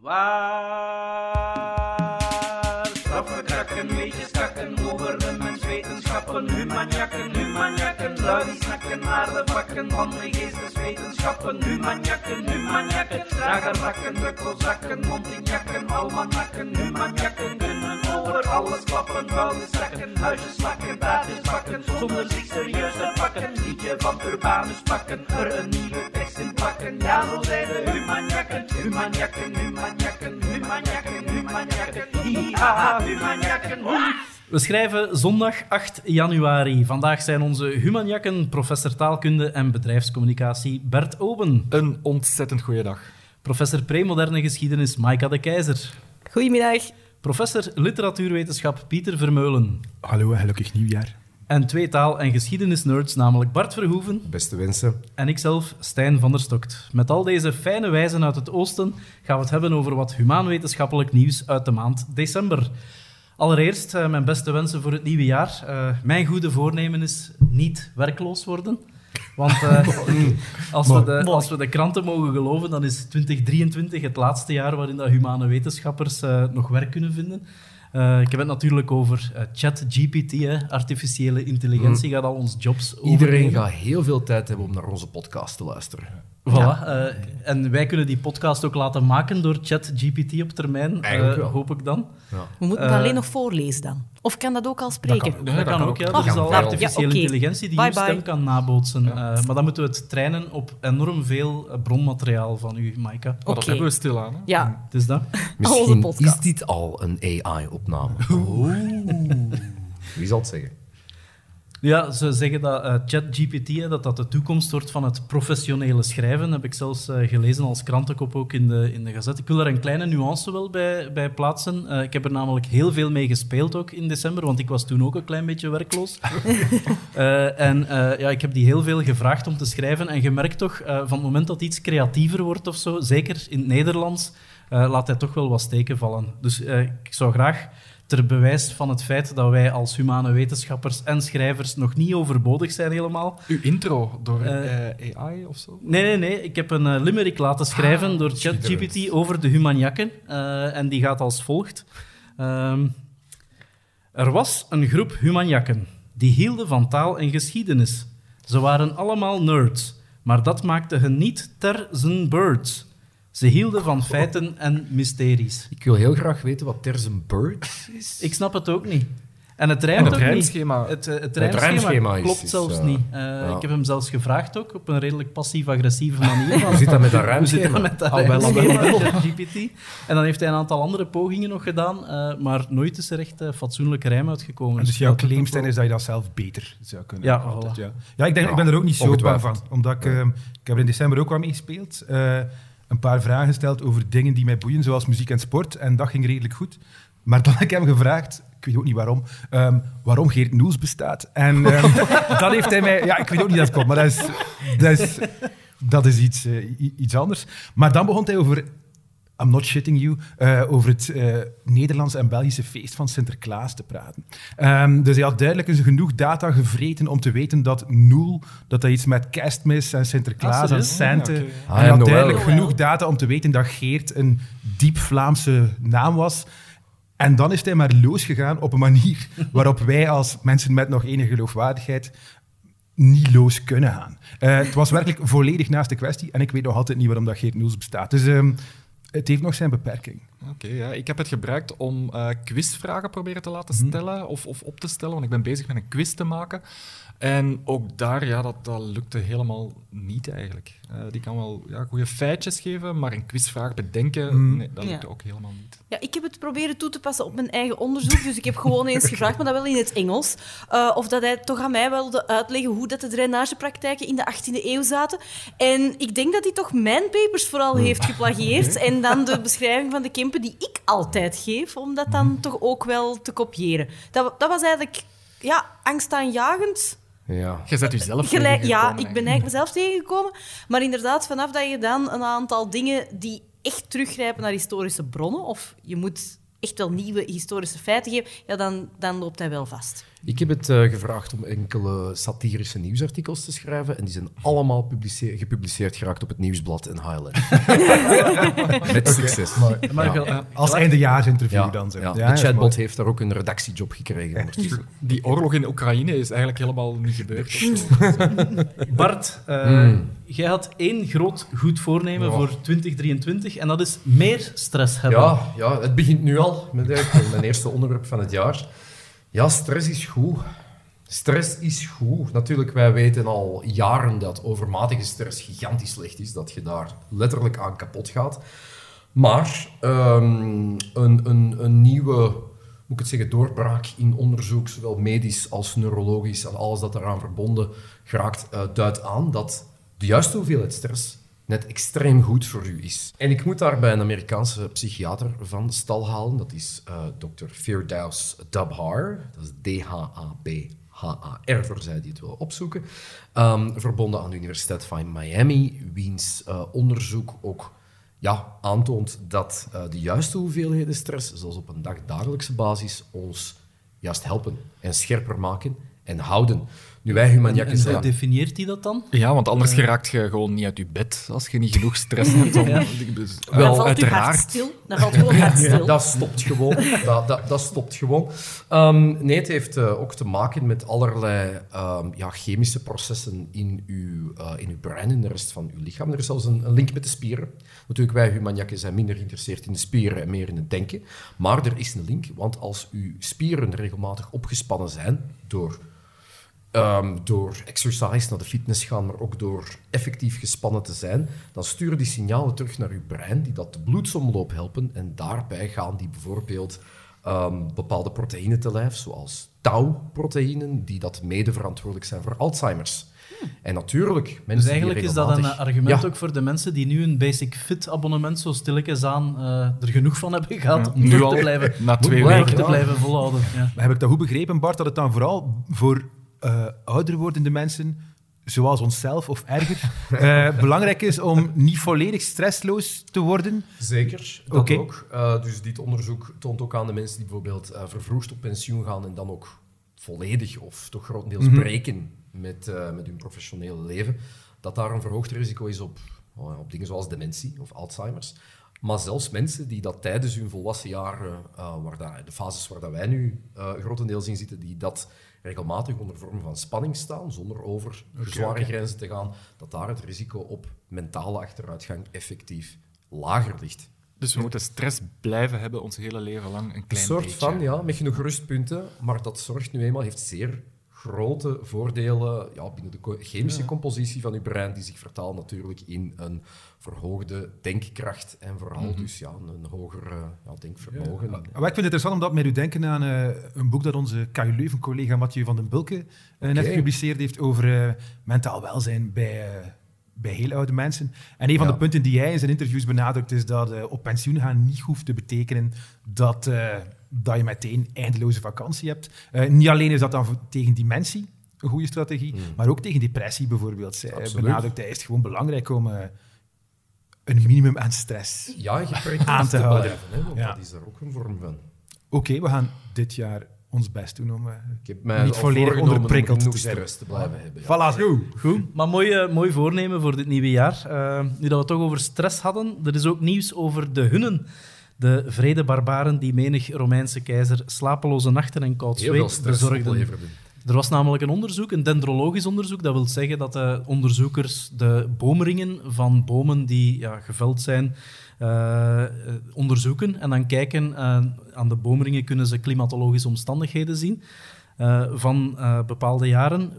Waar straffe krakken, weetjes kakken over de menswetenschappen, humanjakken, humanjakken, lui die snakken naar de vakken van de geesteswetenschappen, humanjakken, humanjakken, dragerrakken, drukkelzakken, mondinjakken, almanakken, humanjakken, kunnen over alles klappen, vuile zakken, huisjes slakken, taartjes bakken, zonder zich serieus te pakken, liedje van Urbanus pakken, er een nieuwe plakken, ja zo zijn de humanjakken, humanjakken, humanjakken, humanjakken, humanjakken, hi-ha-ha, humanjakken, hoei. We schrijven zondag 8 januari. Vandaag zijn onze humanjakken, professor taalkunde en bedrijfscommunicatie Bert Oben. Een ontzettend goede dag. Professor premoderne geschiedenis Maika de Keizer. Goedemiddag. Professor literatuurwetenschap Pieter Vermeulen. Hallo en gelukkig nieuwjaar. En twee taal- en geschiedenisnerds, namelijk Bart Verhoeven Beste wensen. en ikzelf, Stijn van der Stokt. Met al deze fijne wijzen uit het oosten gaan we het hebben over wat humaanwetenschappelijk nieuws uit de maand december. Allereerst eh, mijn beste wensen voor het nieuwe jaar. Eh, mijn goede voornemen is niet werkloos worden. Want eh, als, we de, als we de kranten mogen geloven, dan is 2023 het laatste jaar waarin dat humane wetenschappers eh, nog werk kunnen vinden. Eh, ik heb het natuurlijk over eh, ChatGPT, hè. artificiële intelligentie gaat al ons jobs Iedereen overnemen. gaat heel veel tijd hebben om naar onze podcast te luisteren. Voilà. eh, en wij kunnen die podcast ook laten maken door ChatGPT op termijn, Eigenlijk eh, wel. hoop ik dan. We moeten het Eh, alleen nog voorlezen dan. Of kan dat ook al spreken? Dat, kan, kan ook, ook. ja. Dat is al artificiële Ja, intelligentie die Bye, uw stem bye. kan nabootsen. Eh, maar dan moeten we het trainen op enorm veel bronmateriaal van u, Maaika. Maar dat hebben we stilaan. Hè? Ja, Het is dat. Misschien is dit al een AI-opname. Wie zal het zeggen? Ja, ze zeggen dat eh, ChatGPT dat dat de toekomst wordt van het professionele schrijven. heb ik zelfs eh, gelezen als krantenkop ook in de, in de gazet. Ik wil daar een kleine nuance wel bij, bij plaatsen. Eh, ik heb er namelijk heel veel mee gespeeld ook in december, want ik was toen ook een klein beetje werkloos. En ja, ik heb die heel veel gevraagd om te schrijven. En je merkt toch, van het moment dat iets creatiever wordt of zo, zeker in het Nederlands, laat hij toch wel wat steken vallen. Dus ik zou graag ter bewijs van het feit dat wij als humane wetenschappers en schrijvers nog niet overbodig zijn helemaal. Uw intro door Eh, eh, AI of zo? Nee, nee, nee. Ik heb een eh, limerick laten schrijven door ChatGPT over de humanjakken. Eh, en die gaat als volgt. Ehm, er was een groep humanjakken. Die hielden van taal en geschiedenis. Ze waren allemaal nerds. Maar dat maakte hen niet ter zijn birds. Ze hielden van feiten en mysteries. Ik wil heel graag weten wat Terzen Bird is. Ik snap het ook niet. En het rijmt En het ook niet. rijmschema. Het, het, rijmschema, rijmschema klopt is, zelfs eh, niet. Eh, ja. Ik heb hem zelfs gevraagd ook, op een redelijk passief-agressieve manier. Hoe zit dat met dat Hoe zit dat met dat wel, wel, rijmschema, wel. ChatGPT? En dan heeft hij een aantal andere pogingen nog gedaan, eh, maar nooit is er echt eh, fatsoenlijke rijm uitgekomen. En dus jouw claim wel- is dat je dat zelf beter zou kunnen. Ja, Altijd, voilà. ja. ja, ik, denk, Ja, ik ben er ook niet zo bang van. Omdat ik, eh, ik heb er in december ook wat mee gespeeld. Een paar vragen gesteld over dingen die mij boeien, zoals muziek en sport. En dat ging redelijk goed. Maar dan heb ik hem gevraagd, ik weet ook niet waarom, ehm, waarom Geert Noels bestaat. En ehm, dat heeft hij mij... Ja, ik weet ook niet dat het komt, maar dat is, dat is, dat is iets, eh, iets anders. Maar dan begon hij over... I'm not shitting you, eh, over het eh, Nederlandse en Belgische feest van Sinterklaas te praten. Ehm, dus hij had duidelijk eens genoeg data gevreten om te weten dat Noel, dat dat iets met kerstmis en Ah, Sinterklaas en. Ja. Ah, hij had Noël. duidelijk Noël. genoeg data om te weten dat Geert een diep Vlaamse naam was. En dan is hij maar losgegaan op een manier waarop wij als mensen met nog enige geloofwaardigheid niet los kunnen gaan. Eh, het was werkelijk volledig naast de kwestie en ik weet nog altijd niet waarom dat Geert Noels bestaat. Dus ehm, het heeft nog zijn beperking. Oké, ja. Ik heb het gebruikt om eh, quizvragen proberen te laten Mhm. stellen of, of op te stellen, want ik ben bezig met een quiz te maken. En ook daar, ja, dat, dat lukte helemaal niet eigenlijk. Eh, die kan wel ja, goede feitjes geven, maar een quizvraag bedenken, Mhm. nee, dat lukte Ja. ook helemaal niet. Ja, ik heb het proberen toe te passen op mijn eigen onderzoek. Dus ik heb gewoon eens gevraagd, maar dat wel in het Engels. eh, of dat hij toch aan mij wilde uitleggen hoe dat de drainagepraktijken in de 18e eeuw zaten. En ik denk dat hij toch mijn papers vooral heeft geplagieerd. En dan de beschrijving van de Kempen die ik altijd geef, om dat dan toch ook wel te kopiëren. Dat, dat was eigenlijk ja, angstaanjagend. Ja. Je zet jezelf Gelijk, ja, ik ben eigenlijk mezelf tegengekomen. Maar inderdaad, vanaf dat je dan een aantal dingen die echt teruggrijpen naar historische bronnen, of je moet echt wel nieuwe historische feiten geven, ja, dan, dan loopt hij wel vast. Ik heb het eh, gevraagd om enkele satirische nieuwsartikels te schrijven en die zijn allemaal publiceer- gepubliceerd geraakt op het Nieuwsblad en Highland. Met succes. Maar Ja. gel- Als eindejaarsinterview Ja, dan. Ja. Ja, de chatbot mooi. heeft daar ook een redactiejob gekregen. Die oorlog in Oekraïne is eigenlijk helemaal niet gebeurd. Bart, eh, Hmm. jij had één groot goed voornemen Ja. voor 2023 en dat is meer stress hebben. Ja, ja, het begint nu al met mijn eerste onderwerp van het jaar. Ja, stress is goed. Stress is goed. Natuurlijk, wij weten al jaren dat overmatige stress gigantisch slecht is, dat je daar letterlijk aan kapot gaat. Maar ehm, een, een, een nieuwe, moet ik het zeggen, doorbraak in onderzoek, zowel medisch als neurologisch en alles dat daaraan verbonden geraakt, eh, duidt aan dat de juiste hoeveelheid stress net extreem goed voor u is. En ik moet daarbij een Amerikaanse psychiater van stal halen. Dat is eh Dr. Firdaus Dabhar. Dat is D-H-A-B-H-A-R, voor zij die het willen opzoeken. Ehm, verbonden aan de Universiteit van Miami, wiens eh, onderzoek ook ja, aantoont dat eh, de juiste hoeveelheden stress, zoals op een dagdagelijkse basis, ons juist helpen en scherper maken en houden. Nu wij humaniakken zijn... definieert hij dat dan? Ja, want anders geraakt je gewoon niet uit je bed als je niet genoeg stress hebt. Om, dus, dan wel, valt uw hart uiteraard. stil. Dan valt gewoon hart stil. Dat stopt gewoon. dat, dat, dat stopt gewoon. Ehm, nee, het heeft eh, ook te maken met allerlei ehm, ja, chemische processen in uw, eh, in uw brein en de rest van uw lichaam. Er is zelfs een, een link met de spieren. Natuurlijk, wij humaniakken zijn minder geïnteresseerd in de spieren en meer in het denken. Maar er is een link, want als uw spieren regelmatig opgespannen zijn door Ehm, door exercise naar de fitness gaan, maar ook door effectief gespannen te zijn, dan sturen die signalen terug naar uw brein, die dat de bloedsomloop helpen. En daarbij gaan die bijvoorbeeld ehm, bepaalde proteïnen te lijf, zoals tau-proteïnen, die dat mede verantwoordelijk zijn voor Alzheimer's. En natuurlijk, mensen Hmm. Dus die eigenlijk is dat een argument Ja. ook voor de mensen die nu een Basic Fit abonnement zo stilletjes aan eh, er genoeg van hebben gehad om Nu al, te blijven, na twee weken. te blijven volhouden. Ja. Maar heb ik dat goed begrepen, Bart, dat het dan vooral voor eh, ouder wordende mensen, zoals onszelf of erger, eh, belangrijk is om niet volledig stressloos te worden? Zeker, dat ook. Eh, dus dit onderzoek toont ook aan de mensen die bijvoorbeeld vervroegd op pensioen gaan en dan ook volledig of toch grotendeels Mhm. breken met, met hun professionele leven, dat daar een verhoogd risico is op, oh op dingen zoals dementie of Alzheimer's. Maar zelfs mensen die dat tijdens hun volwassen jaren, eh, waar dat, de fases waar dat wij nu eh, grotendeels in zitten, die dat regelmatig onder vorm van spanning staan, zonder over zware grenzen te gaan, dat daar het risico op mentale achteruitgang effectief lager ligt. Dus we moeten stress blijven hebben ons hele leven lang. Een Een klein soort beetje. van, ja, met genoeg rustpunten, maar dat zorgt nu eenmaal, heeft zeer grote voordelen ja, binnen de chemische compositie van uw brein, die zich vertaalt natuurlijk in een verhoogde denkkracht en vooral dus ja, een hoger eh, ja, denkvermogen. Maar ik vind het interessant omdat met u denken aan eh, een boek dat onze KU Leuven-collega Mathieu van den Bulke eh, net gepubliceerd heeft over mentaal welzijn bij, bij heel oude mensen. En een van Ja. de punten die hij in zijn interviews benadrukt is dat eh, op pensioen gaan niet hoeft te betekenen dat, dat je meteen eindeloze vakantie hebt. Eh, niet alleen is dat dan tegen dementie een goede strategie, maar ook tegen depressie bijvoorbeeld. Zij benadrukt hij is het gewoon belangrijk om eh, een minimum aan stress Ja, Aan te houden. blijven, hè, want Ja. dat is er ook een vorm van. Oké, we gaan dit jaar ons best doen om... eh, Ik heb mij Niet volledig om onderprikkeld te zijn. stress te blijven hebben. ja. Voilà, zo. Goed, maar mooi, mooi voornemen voor dit nieuwe jaar. Eh, nu dat we het toch over stress hadden, er is ook nieuws over de Hunnen. De vrede barbaren die menig Romeinse keizer slapeloze nachten en koud zweet bezorgden. Er was namelijk een onderzoek, een dendrologisch onderzoek. Dat wil zeggen dat de onderzoekers de boomringen van bomen die ja, geveld zijn eh, eh, onderzoeken. En dan kijken eh, aan de boomringen kunnen ze klimatologische omstandigheden zien. Eh, van eh, bepaalde jaren.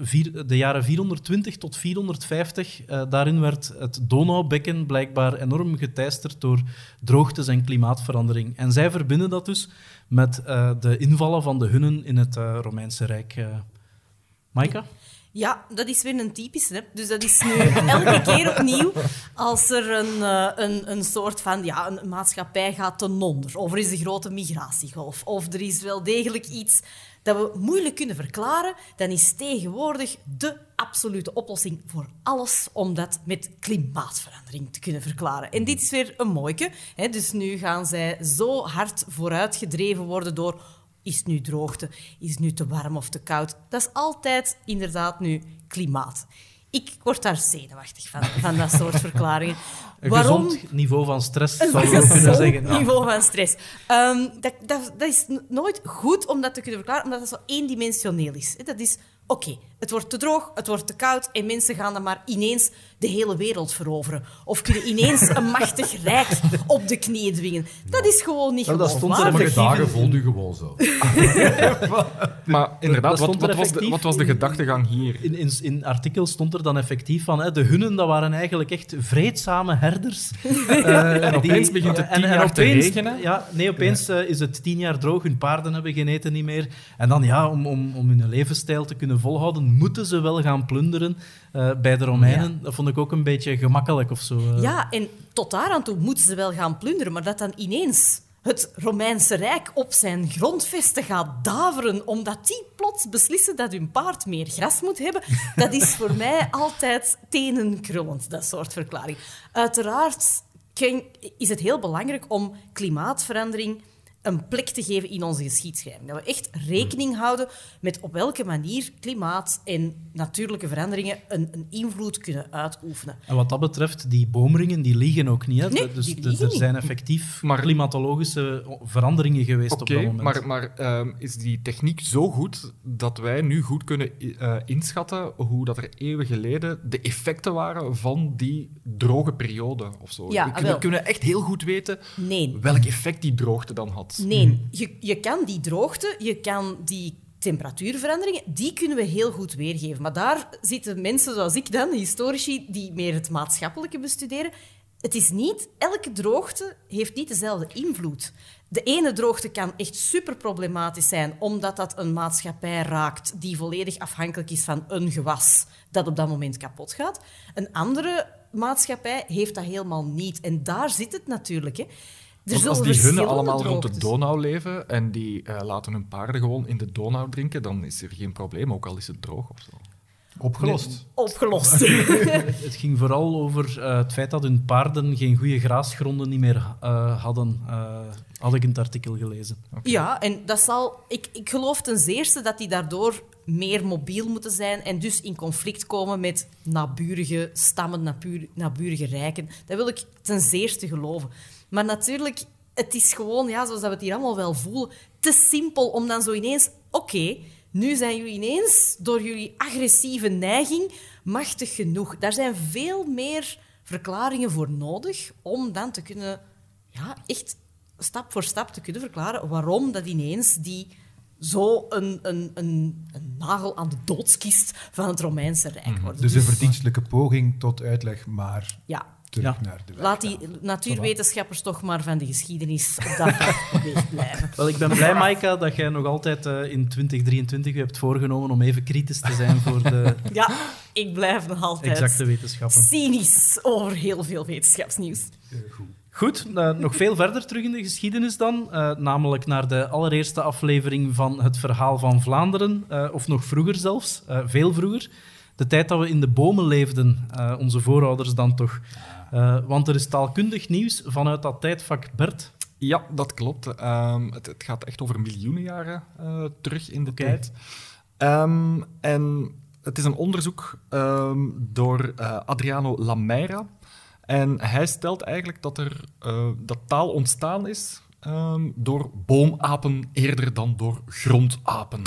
De jaren 420 tot 450, eh, daarin werd het Donaubekken blijkbaar enorm geteisterd door droogtes en klimaatverandering. En zij verbinden dat dus met de invallen van de Hunnen in het Romeinse Rijk. Maika? Ja, dat is weer een typische. Hè? Dus dat is nu elke keer opnieuw als er een, een, een soort van ja, een maatschappij gaat ten onder. Of er is een grote migratiegolf. Of er is wel degelijk iets dat we moeilijk kunnen verklaren. Dan is tegenwoordig de absolute oplossing voor alles om dat met klimaatverandering te kunnen verklaren. En dit is weer een mooike. Hè? Dus nu gaan zij zo hard vooruitgedreven worden door Is het nu droogte? Is het nu te warm of te koud? Dat is altijd inderdaad nu klimaat. Ik word daar zenuwachtig van, van dat soort verklaringen. Een Waarom? gezond niveau van stress, Een zou je ook kunnen zeggen. Ja. niveau van stress. Ehm, dat, dat, dat is nooit goed om dat te kunnen verklaren, omdat dat zo eendimensioneel is. Dat is, oké, het wordt te droog, het wordt te koud en mensen gaan dan maar ineens de hele wereld veroveren. Of kunnen ineens een machtig rijk op de knieën dwingen. Dat is gewoon niet Maar dat stond er dagen voelt u gewoon zo. Maar inderdaad, dat wat, er was de, effectief wat was de in- gedachtegang hier? In, in, in artikel stond er dan effectief van, hè, de hunnen dat waren eigenlijk echt vreedzame herders. Eh, En opeens begint het tien en, en jaar te opeens- regenen. Ja, nee, opeens eh, is het tien jaar droog, hun paarden hebben geen eten niet meer. En dan ja, om, om, om hun levensstijl te kunnen volhouden, moeten ze wel gaan plunderen eh, bij de Romeinen. Dat vond ik ook een beetje gemakkelijk of zo. eh. Ja, en tot daar aan toe moeten ze wel gaan plunderen, maar dat dan ineens het Romeinse Rijk op zijn grondvesten gaat daveren, omdat die plots beslissen dat hun paard meer gras moet hebben, dat is voor mij altijd tenenkrullend, dat soort verklaring. Uiteraard is het heel belangrijk om klimaatverandering een plek te geven in onze geschiedschrijving. Dat we echt rekening houden met op welke manier klimaat en natuurlijke veranderingen een, een invloed kunnen uitoefenen. En wat dat betreft, die boomringen die liegen ook niet. Hè? Nee, dus die er niet. zijn effectief Maar- klimatologische veranderingen geweest op dat moment. maar, maar ehm, is die techniek zo goed dat wij nu goed kunnen eh, inschatten hoe dat er eeuwen geleden de effecten waren van die droge periode of zo? Ja, we, kunnen, wel. kunnen echt heel goed weten Nee, welk effect die droogte dan had. Nee, je, je kan die droogte, je kan die temperatuurveranderingen, die kunnen we heel goed weergeven. Maar daar zitten mensen zoals ik dan, historici, die meer het maatschappelijke bestuderen. Het is niet, elke droogte heeft niet dezelfde invloed. De ene droogte kan echt super problematisch zijn, omdat dat een maatschappij raakt die volledig afhankelijk is van een gewas dat op dat moment kapot gaat. Een andere maatschappij heeft dat helemaal niet. En daar zit het natuurlijk. Hè. Er Want als die hunnen allemaal rond de Donau leven en die eh, laten hun paarden gewoon in de Donau drinken, dan is er geen probleem, ook al is het droog of zo. Opgelost. Opgelost. Het ging vooral over eh, het feit dat hun paarden geen goede graasgronden niet meer eh, hadden. eh, had ik in het artikel gelezen. Ja, en dat zal, ik, ik geloof ten zeerste dat die daardoor meer mobiel moeten zijn en dus in conflict komen met naburige stammen, naburige rijken. Dat wil ik ten zeerste geloven. Maar natuurlijk, het is gewoon, ja, zoals dat we het hier allemaal wel voelen, te simpel om dan zo ineens... Oké, nu zijn jullie ineens door jullie agressieve neiging machtig genoeg. Daar zijn veel meer verklaringen voor nodig om dan te kunnen... Ja, echt stap voor stap te kunnen verklaren waarom dat ineens die zo een, een, een, een nagel aan de doodskist van het Romeinse Rijk wordt. Dus een verdienstelijke poging tot uitleg, maar ja, terug Ja. naar de weg. laat die natuurwetenschappers toch maar van de geschiedenis op dat vlak beweegd blijven. Wel, ik ben blij, Maika, dat jij nog altijd eh, in 2023 je hebt voorgenomen om even kritisch te zijn voor de Ja, ik blijf nog altijd exacte wetenschappen. cynisch over heel veel wetenschapsnieuws. Goed, eh, nog veel verder terug in de geschiedenis dan. eh, namelijk naar de allereerste aflevering van het verhaal van Vlaanderen. eh, of nog vroeger zelfs, eh, veel vroeger. De tijd dat we in de bomen leefden, eh, onze voorouders dan toch. Eh, want er is taalkundig nieuws vanuit dat tijdvak Bert. Ja, dat klopt. Ehm, het, het gaat echt over miljoenen jaren eh, terug in de tijd. Ehm, en het is een onderzoek ehm, door eh, Adriano Lameira. En hij stelt eigenlijk dat, er, dat taal ontstaan is ehm, door boomapen eerder dan door grondapen.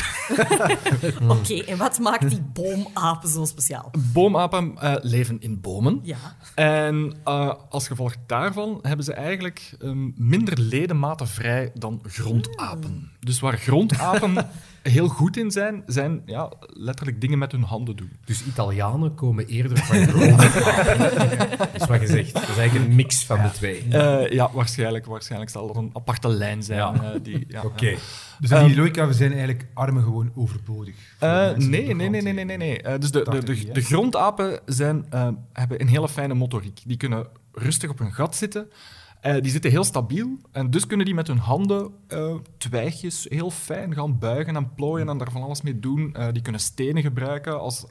Oké, en wat maakt die boomapen zo speciaal? Boomapen eh, leven in bomen. Ja. En eh, als gevolg daarvan hebben ze eigenlijk ehm, minder ledematen vrij dan grondapen. Dus waar grondapen heel goed in zijn, zijn ja, letterlijk dingen met hun handen doen. Dus Italianen komen eerder van grond. Dat is wat je zegt. Dat is eigenlijk een mix van de twee. Eh, ja, waarschijnlijk, waarschijnlijk zal er een aparte lijn zijn. Ja. eh, die, ja, Oké. Dus in die logica, we zijn eigenlijk armen gewoon overbodig. Eh, nee, nee, nee, nee, nee, nee. nee. Dus de, de, de, grondapen zijn, hebben een hele fijne motoriek. Die kunnen rustig op hun gat zitten. Eh, die zitten heel stabiel. En dus kunnen die met hun handen eh, twijgjes heel fijn gaan buigen en plooien en daar van alles mee doen. Eh, die kunnen stenen gebruiken als,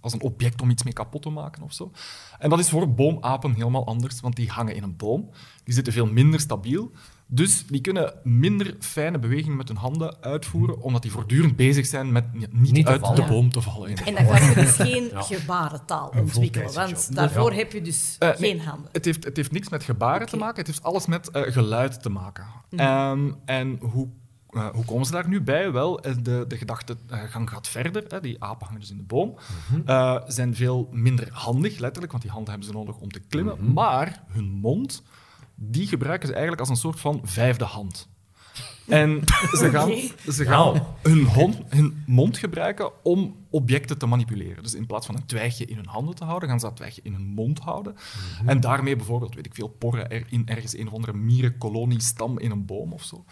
als een object om iets mee kapot te maken of zo. En dat is voor boomapen helemaal anders, want die hangen in een boom. Die zitten veel minder stabiel. Dus die kunnen minder fijne bewegingen met hun handen uitvoeren, omdat die voortdurend bezig zijn met ja, niet, uit vallen. de boom te vallen. En dan kan je dus geen gebarentaal ontwikkelen, want daarvoor heb je dus Eh, nee, geen handen. Het heeft, het heeft niks met gebaren te maken, het heeft alles met eh, geluid te maken. Ehm, en hoe, eh, hoe komen ze daar nu bij? Wel, de, de gedachtegang gaat verder. Hè. Die apen hangen dus in de boom. Eh, zijn veel minder handig, letterlijk, want die handen hebben ze nodig om te klimmen. Maar hun mond, die gebruiken ze eigenlijk als een soort van vijfde hand. En ze gaan, ze gaan Wauw. hun, hond, hun mond gebruiken om objecten te manipuleren. Dus in plaats van een twijgje in hun handen te houden, gaan ze dat twijgje in hun mond houden. En daarmee bijvoorbeeld, weet ik veel, porren er in ergens een of andere mierenkoloniestam in een boom of zo.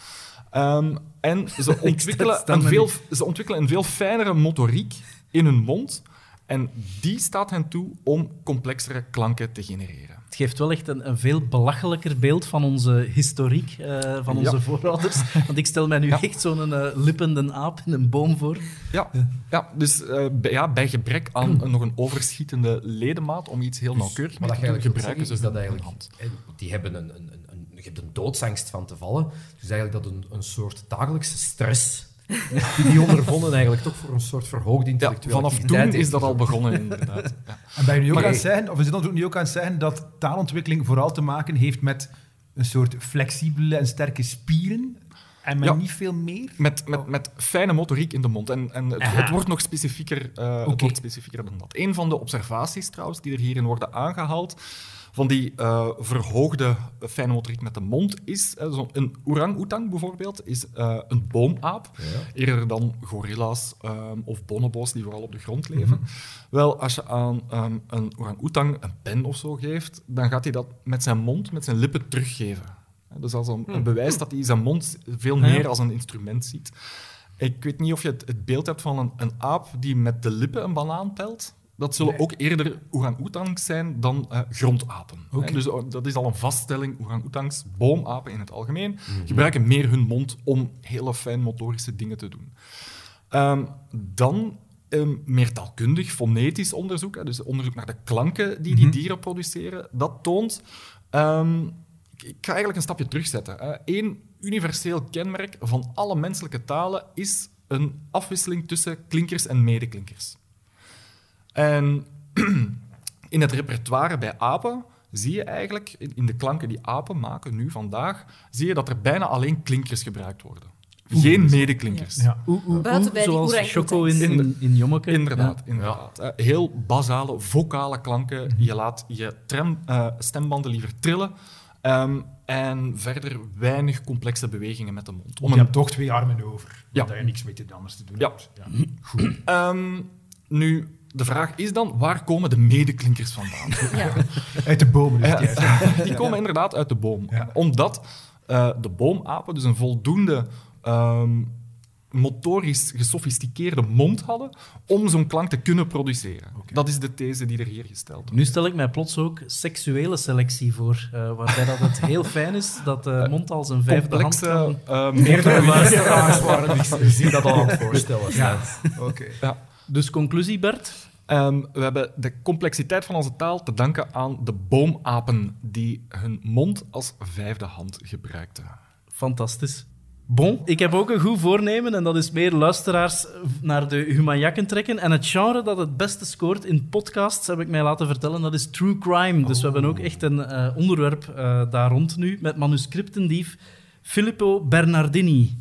Ehm, en ze ontwikkelen, stam een en veel, ze ontwikkelen een veel fijnere motoriek in hun mond. En die staat hen toe om complexere klanken te genereren. Het geeft wel echt een, een veel belachelijker beeld van onze historiek, eh, van onze Ja. voorouders. Want ik stel mij nu Ja. echt zo'n eh, lippende aap in een boom voor. Ja, ja dus eh, bij, ja, bij gebrek aan nog een overschietende ledemaat om iets heel nauwkeurig je te eigenlijk gebruiken ze is dat eigenlijk... hand. Die hebben een, een, een, een, je hebt een doodsangst van te vallen. Dus eigenlijk dat een, een soort dagelijkse stress die die ondervonden eigenlijk toch voor een soort verhoogde Ja, intellectuele vanaf activiteit toen is dat al begonnen, inderdaad. Ja. En ben je nu ook Maar- aan het zeggen, of is het dan nu ook aan het zeggen dat taalontwikkeling vooral te maken heeft met een soort flexibele en sterke spieren en met Ja. niet veel meer? Met, met, met fijne motoriek in de mond. En, en het, het wordt nog specifieker, eh, het Oké. wordt specifieker dan dat. Een van de observaties trouwens die er hierin worden aangehaald, van die eh, verhoogde fijne motoriek met de mond, is eh, zo een orang-oetang bijvoorbeeld, is eh, een boomaap. Eerder dan gorilla's ehm, of bonobo's die vooral op de grond leven. Wel, als je aan ehm, een orang-oetang een pen of zo geeft, dan gaat hij dat met zijn mond, met zijn lippen teruggeven. Dus dat is een, een bewijs dat hij zijn mond veel meer als een instrument ziet. Ik weet niet of je het, het beeld hebt van een, een aap die met de lippen een banaan pelt. Dat zullen ook eerder orang-oetangs zijn dan eh, grondapen. Dus oh, dat is al een vaststelling. Orang-oetangs, boomapen in het algemeen, gebruiken meer hun mond om hele fijn motorische dingen te doen. Ehm, dan ehm, meer taalkundig, fonetisch onderzoek, dus onderzoek naar de klanken die die dieren produceren, dat toont... ehm, ik ga eigenlijk een stapje terugzetten. Eén universeel kenmerk van alle menselijke talen is een afwisseling tussen klinkers en medeklinkers. En in het repertoire bij apen zie je eigenlijk, in de klanken die apen maken nu vandaag, zie je dat er bijna alleen klinkers gebruikt worden. Geen medeklinkers. Ja. Buiten bij zoals. Choco in, in, in Jommeke. Inderdaad, inderdaad. Eh, Heel basale, vocale klanken. Je laat je tram, eh, stembanden liever trillen. Ehm, en verder weinig complexe bewegingen met de mond. Om je hebt toch twee armen over, Ja. omdat je niks mee te anders te doen Ja. hebt. Ja. Goed. Ehm, nu, de vraag is dan, waar komen de medeklinkers vandaan? Ja. Uit de bomen. Dus. Die komen inderdaad uit de boom. Ja. Omdat eh, de boomapen dus een voldoende ehm, motorisch gesofisticeerde mond hadden om zo'n klank te kunnen produceren. Dat is de these die er hier gesteld wordt. Nu stel ik mij plots ook seksuele selectie voor, eh, waarbij dat het heel fijn is dat de mond als een vijfde hand Complexe, kan... eh, Meerdere luisteraars waren die zien dat al aan het voorstellen. zijn. Oké. ja. Dus conclusie, Bert? Ehm, we hebben de complexiteit van onze taal te danken aan de boomapen die hun mond als vijfde hand gebruikten. Fantastisch. Bon, ik heb ook een goed voornemen en dat is meer luisteraars naar de humanjakken trekken. En het genre dat het beste scoort in podcasts, heb ik mij laten vertellen, dat is true crime. Dus we hebben ook echt een eh, onderwerp eh, daar rond nu met manuscriptendief Filippo Bernardini.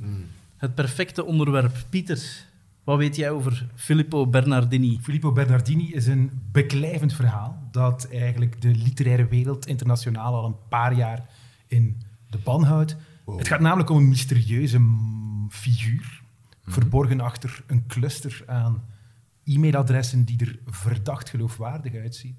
Het perfecte onderwerp. Pieter, wat weet jij over Filippo Bernardini? Filippo Bernardini is een beklijvend verhaal dat eigenlijk de literaire wereld internationaal al een paar jaar in de ban houdt. Het gaat namelijk om een mysterieuze figuur, verborgen achter een cluster aan e-mailadressen die er verdacht geloofwaardig uitzien,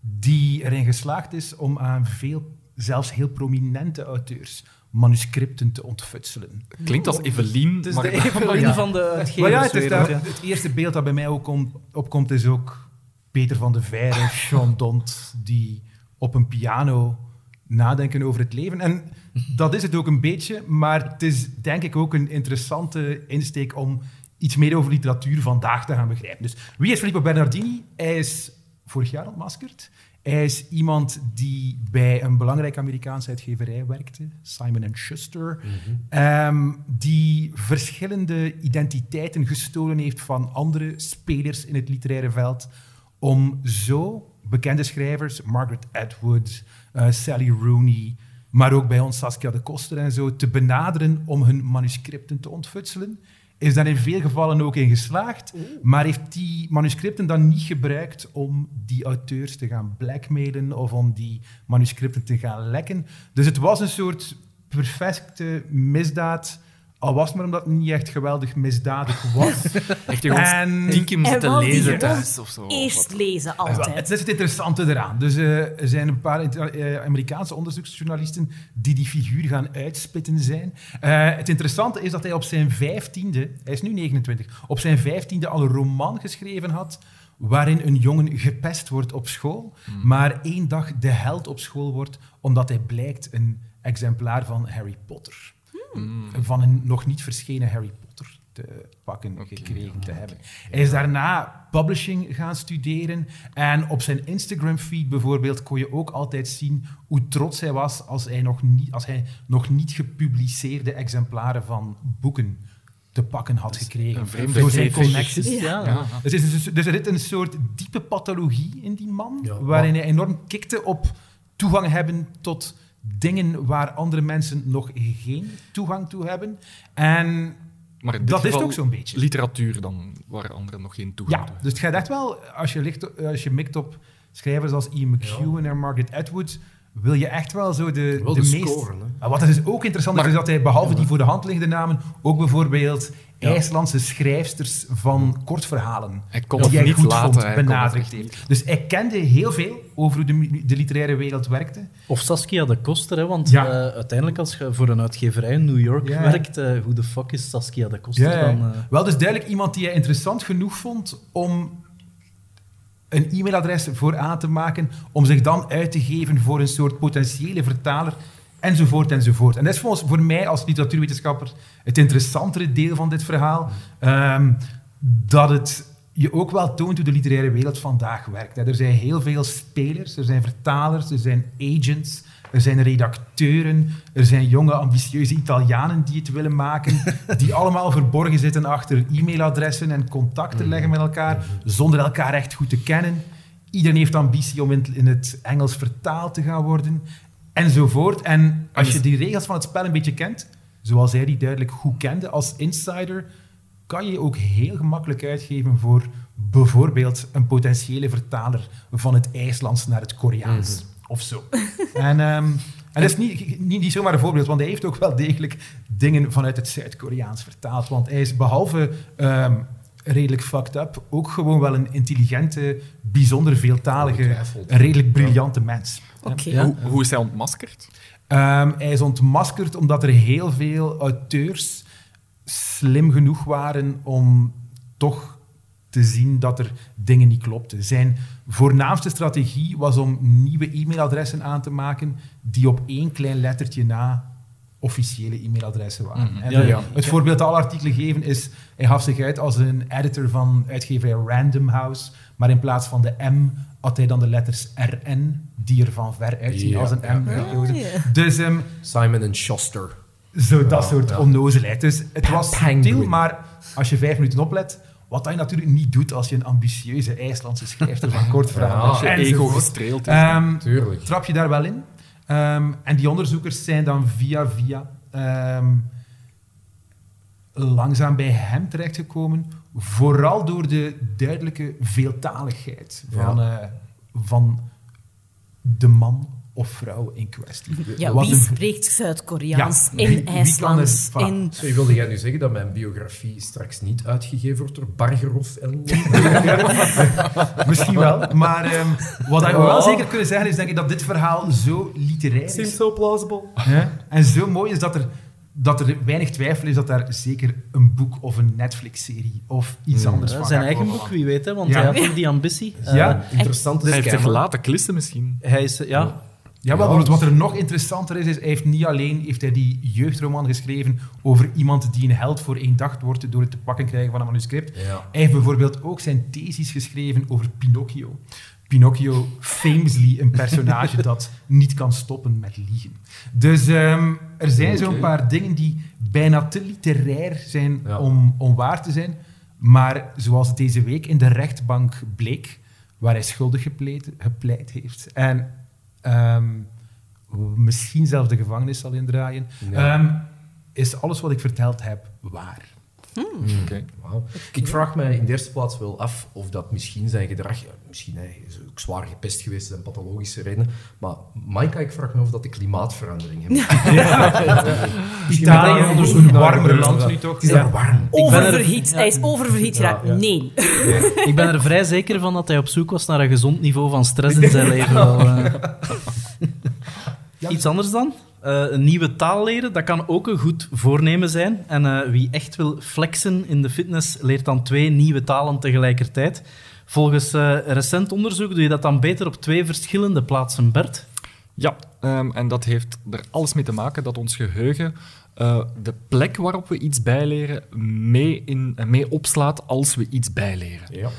die erin geslaagd is om aan veel, zelfs heel prominente auteurs, manuscripten te ontfutselen. Klinkt als Evelien, Het is maar de Evelien Ja. van de Maar ja, het, is daar- het eerste beeld dat bij mij ook om- opkomt is ook Peter van de Veire, Jean Dont, die op een piano nadenken over het leven. En dat is het ook een beetje, maar het is denk ik ook een interessante insteek om iets meer over literatuur vandaag te gaan begrijpen. Dus wie is Filippo Bernardini? Hij is vorig jaar ontmaskerd. Hij is iemand die bij een belangrijke Amerikaanse uitgeverij werkte, Simon Schuster, ehm, die verschillende identiteiten gestolen heeft van andere spelers in het literaire veld, om zo bekende schrijvers, Margaret Atwood, eh, Sally Rooney, maar ook bij ons Saskia de Koster en zo, te benaderen om hun manuscripten te ontfutselen. Is daar in veel gevallen ook in geslaagd, maar heeft die manuscripten dan niet gebruikt om die auteurs te gaan blackmailen of om die manuscripten te gaan lekken. Dus het was een soort perfecte misdaad, al was het maar omdat het niet echt geweldig misdadig was. Echt gewoon En- tien keer moeten die lezen thuis of zo. Eerst lezen, Wel, altijd. Het is het interessante eraan. Dus eh, er zijn een paar eh, Amerikaanse onderzoeksjournalisten die die figuur gaan uitspitten zijn. Eh, het interessante is dat hij op zijn vijftiende, hij is nu 29, op zijn vijftiende al een roman geschreven had waarin een jongen gepest wordt op school, maar één dag de held op school wordt omdat hij blijkt een exemplaar van Harry Potter, van een nog niet verschenen Harry Potter te pakken gekregen te hebben. Hij is daarna publishing gaan studeren en op zijn Instagram-feed bijvoorbeeld kon je ook altijd zien hoe trots hij was als hij nog niet, als hij nog niet gepubliceerde exemplaren van boeken te pakken had gekregen. een vreemde Door zijn connecties. Ja. Ja. Dus, er is, dus, dus er zit een soort diepe pathologie in die man, Ja, waarin hij enorm kikte op toegang hebben tot dingen waar andere mensen nog geen toegang toe hebben. En Maar in dit Dat is ook zo'n beetje. Literatuur dan, waar anderen nog geen toegang ja, toe dus het gaat echt wel, als je, ligt, als je mikt op schrijvers als Ian McEwan en Margaret Atwood, wil je echt wel zo de, Wel de, de meest... scoren, hè. Maar Wat dus ook interessant is, Maar- is dat hij behalve die voor de hand liggende namen ook bijvoorbeeld IJslandse schrijfsters van kortverhalen Hij kon die het hij niet goed laten, vond, benadrukt heeft. Dus hij kende heel veel over hoe de, de literaire wereld werkte. Of Saskia de Koster, hè, want Ja. eh, uiteindelijk als je voor een uitgeverij in New York Ja. werkt, eh, hoe de fuck is Saskia de Koster Ja, dan? eh? Wel, dus duidelijk iemand die hij interessant genoeg vond om een e-mailadres voor aan te maken, om zich dan uit te geven voor een soort potentiële vertaler, enzovoort, enzovoort. En dat is volgens voor mij als literatuurwetenschapper het interessantere deel van dit verhaal, ehm, dat het je ook wel toont hoe de literaire wereld vandaag werkt. hè. Er zijn heel veel spelers, er zijn vertalers, er zijn agents, er zijn redacteuren, er zijn jonge, ambitieuze Italianen die het willen maken, die allemaal verborgen zitten achter e-mailadressen en contacten leggen met elkaar, zonder elkaar echt goed te kennen. Iedereen heeft ambitie om in het Engels vertaald te gaan worden, enzovoort. En als je die regels van het spel een beetje kent, zoals hij die duidelijk goed kende als insider, kan je ook heel gemakkelijk uitgeven voor bijvoorbeeld een potentiële vertaler van het IJslands naar het Koreaans of zo. en ehm, en dat is niet, niet, niet zomaar een voorbeeld, want hij heeft ook wel degelijk dingen vanuit het Zuid-Koreaans vertaald. Want hij is behalve ehm, redelijk fucked up ook gewoon wel een intelligente, bijzonder veeltalige, een redelijk briljante mens. Hoe, hoe is hij ontmaskerd? Ehm, hij is ontmaskerd omdat er heel veel auteurs slim genoeg waren om toch te zien dat er dingen niet klopten. Zijn voornaamste strategie was om nieuwe e-mailadressen aan te maken die op één klein lettertje na officiële e-mailadressen waren. Mhm. En Ja, de- ja. Het voorbeeld dat alle artikelen geven is, hij gaf zich uit als een editor van uitgeverij Random House, maar in plaats van de M had hij dan de letters RN, die er van ver uitzien Ja, als een M ja. ja. Dus ehm, Simon en Schuster. zo dat Ja, soort ja. onnozelheid. Dus het was subtiel, maar als je vijf minuten oplet, wat dat je natuurlijk niet doet als je een ambitieuze IJslandse schrijfster van kort verhaal Ja, bent, Je ego gestreeld is. Ehm, Tuurlijk. trap je daar wel in. Ehm, en die onderzoekers zijn dan via via ehm, langzaam bij hem terechtgekomen, vooral door de duidelijke veeltaligheid van, eh, van de man of vrouw in kwestie. Ja, Wat wie een- spreekt Zuid-Koreaans Ja, en kan er-. En... Zo, wilde jij nu zeggen dat mijn biografie straks niet uitgegeven wordt door Bargerhof en... Misschien wel, maar ehm, wat we wel zeker kunnen zeggen is denk ik dat dit verhaal zo literair is so plausible. hè, en zo mooi is dat er, dat er weinig twijfel is dat daar zeker een boek of een Netflix-serie of iets anders Ja, van zijn gaat eigen komen. boek, wie weet, hè, want Ja. hij had ook die ambitie. Eh, Ja. Interessante hij heeft zich laten klissen misschien. hij is, eh, ja, Ja, maar wat er nog interessanter is, is hij heeft niet alleen heeft hij die jeugdroman geschreven over iemand die een held voor één dag wordt door het te pakken krijgen van een manuscript. Ja. Hij heeft bijvoorbeeld ook zijn thesis geschreven over Pinocchio. Pinocchio famously een personage dat niet kan stoppen met liegen. Dus ehm, er zijn zo'n paar dingen die bijna te literair zijn Ja. om, om waar te zijn. Maar zoals deze week in de rechtbank bleek, waar hij schuldig gepleit, gepleit heeft. En ehm, misschien zelfs de gevangenis zal indraaien. Ehm, is alles wat ik verteld heb waar? Oké. Wauw. Ik vraag mij in de eerste plaats wel af of dat misschien zijn gedrag, ja, misschien hij is ook zwaar gepest geweest en pathologische redenen, maar Maika, ik vraag me af dat de klimaatverandering heeft. Italië, onderzoek een warmer land ja. nu toch? Het is daar warm. Oververhit. Hij is oververhit geraakt. ja. Nee. Ik ben er vrij zeker van dat hij op zoek was naar een gezond niveau van stress in zijn leven. wel, eh. Iets anders dan? Eh, een nieuwe taal leren, dat kan ook een goed voornemen zijn. En eh, wie echt wil flexen in de fitness, leert dan twee nieuwe talen tegelijkertijd. Volgens eh, recent onderzoek doe je dat dan beter op twee verschillende plaatsen, Bert. Ja, ehm, en dat heeft er alles mee te maken dat ons geheugen eh, de plek waarop we iets bijleren mee, in, mee opslaat als we iets bijleren. Ja.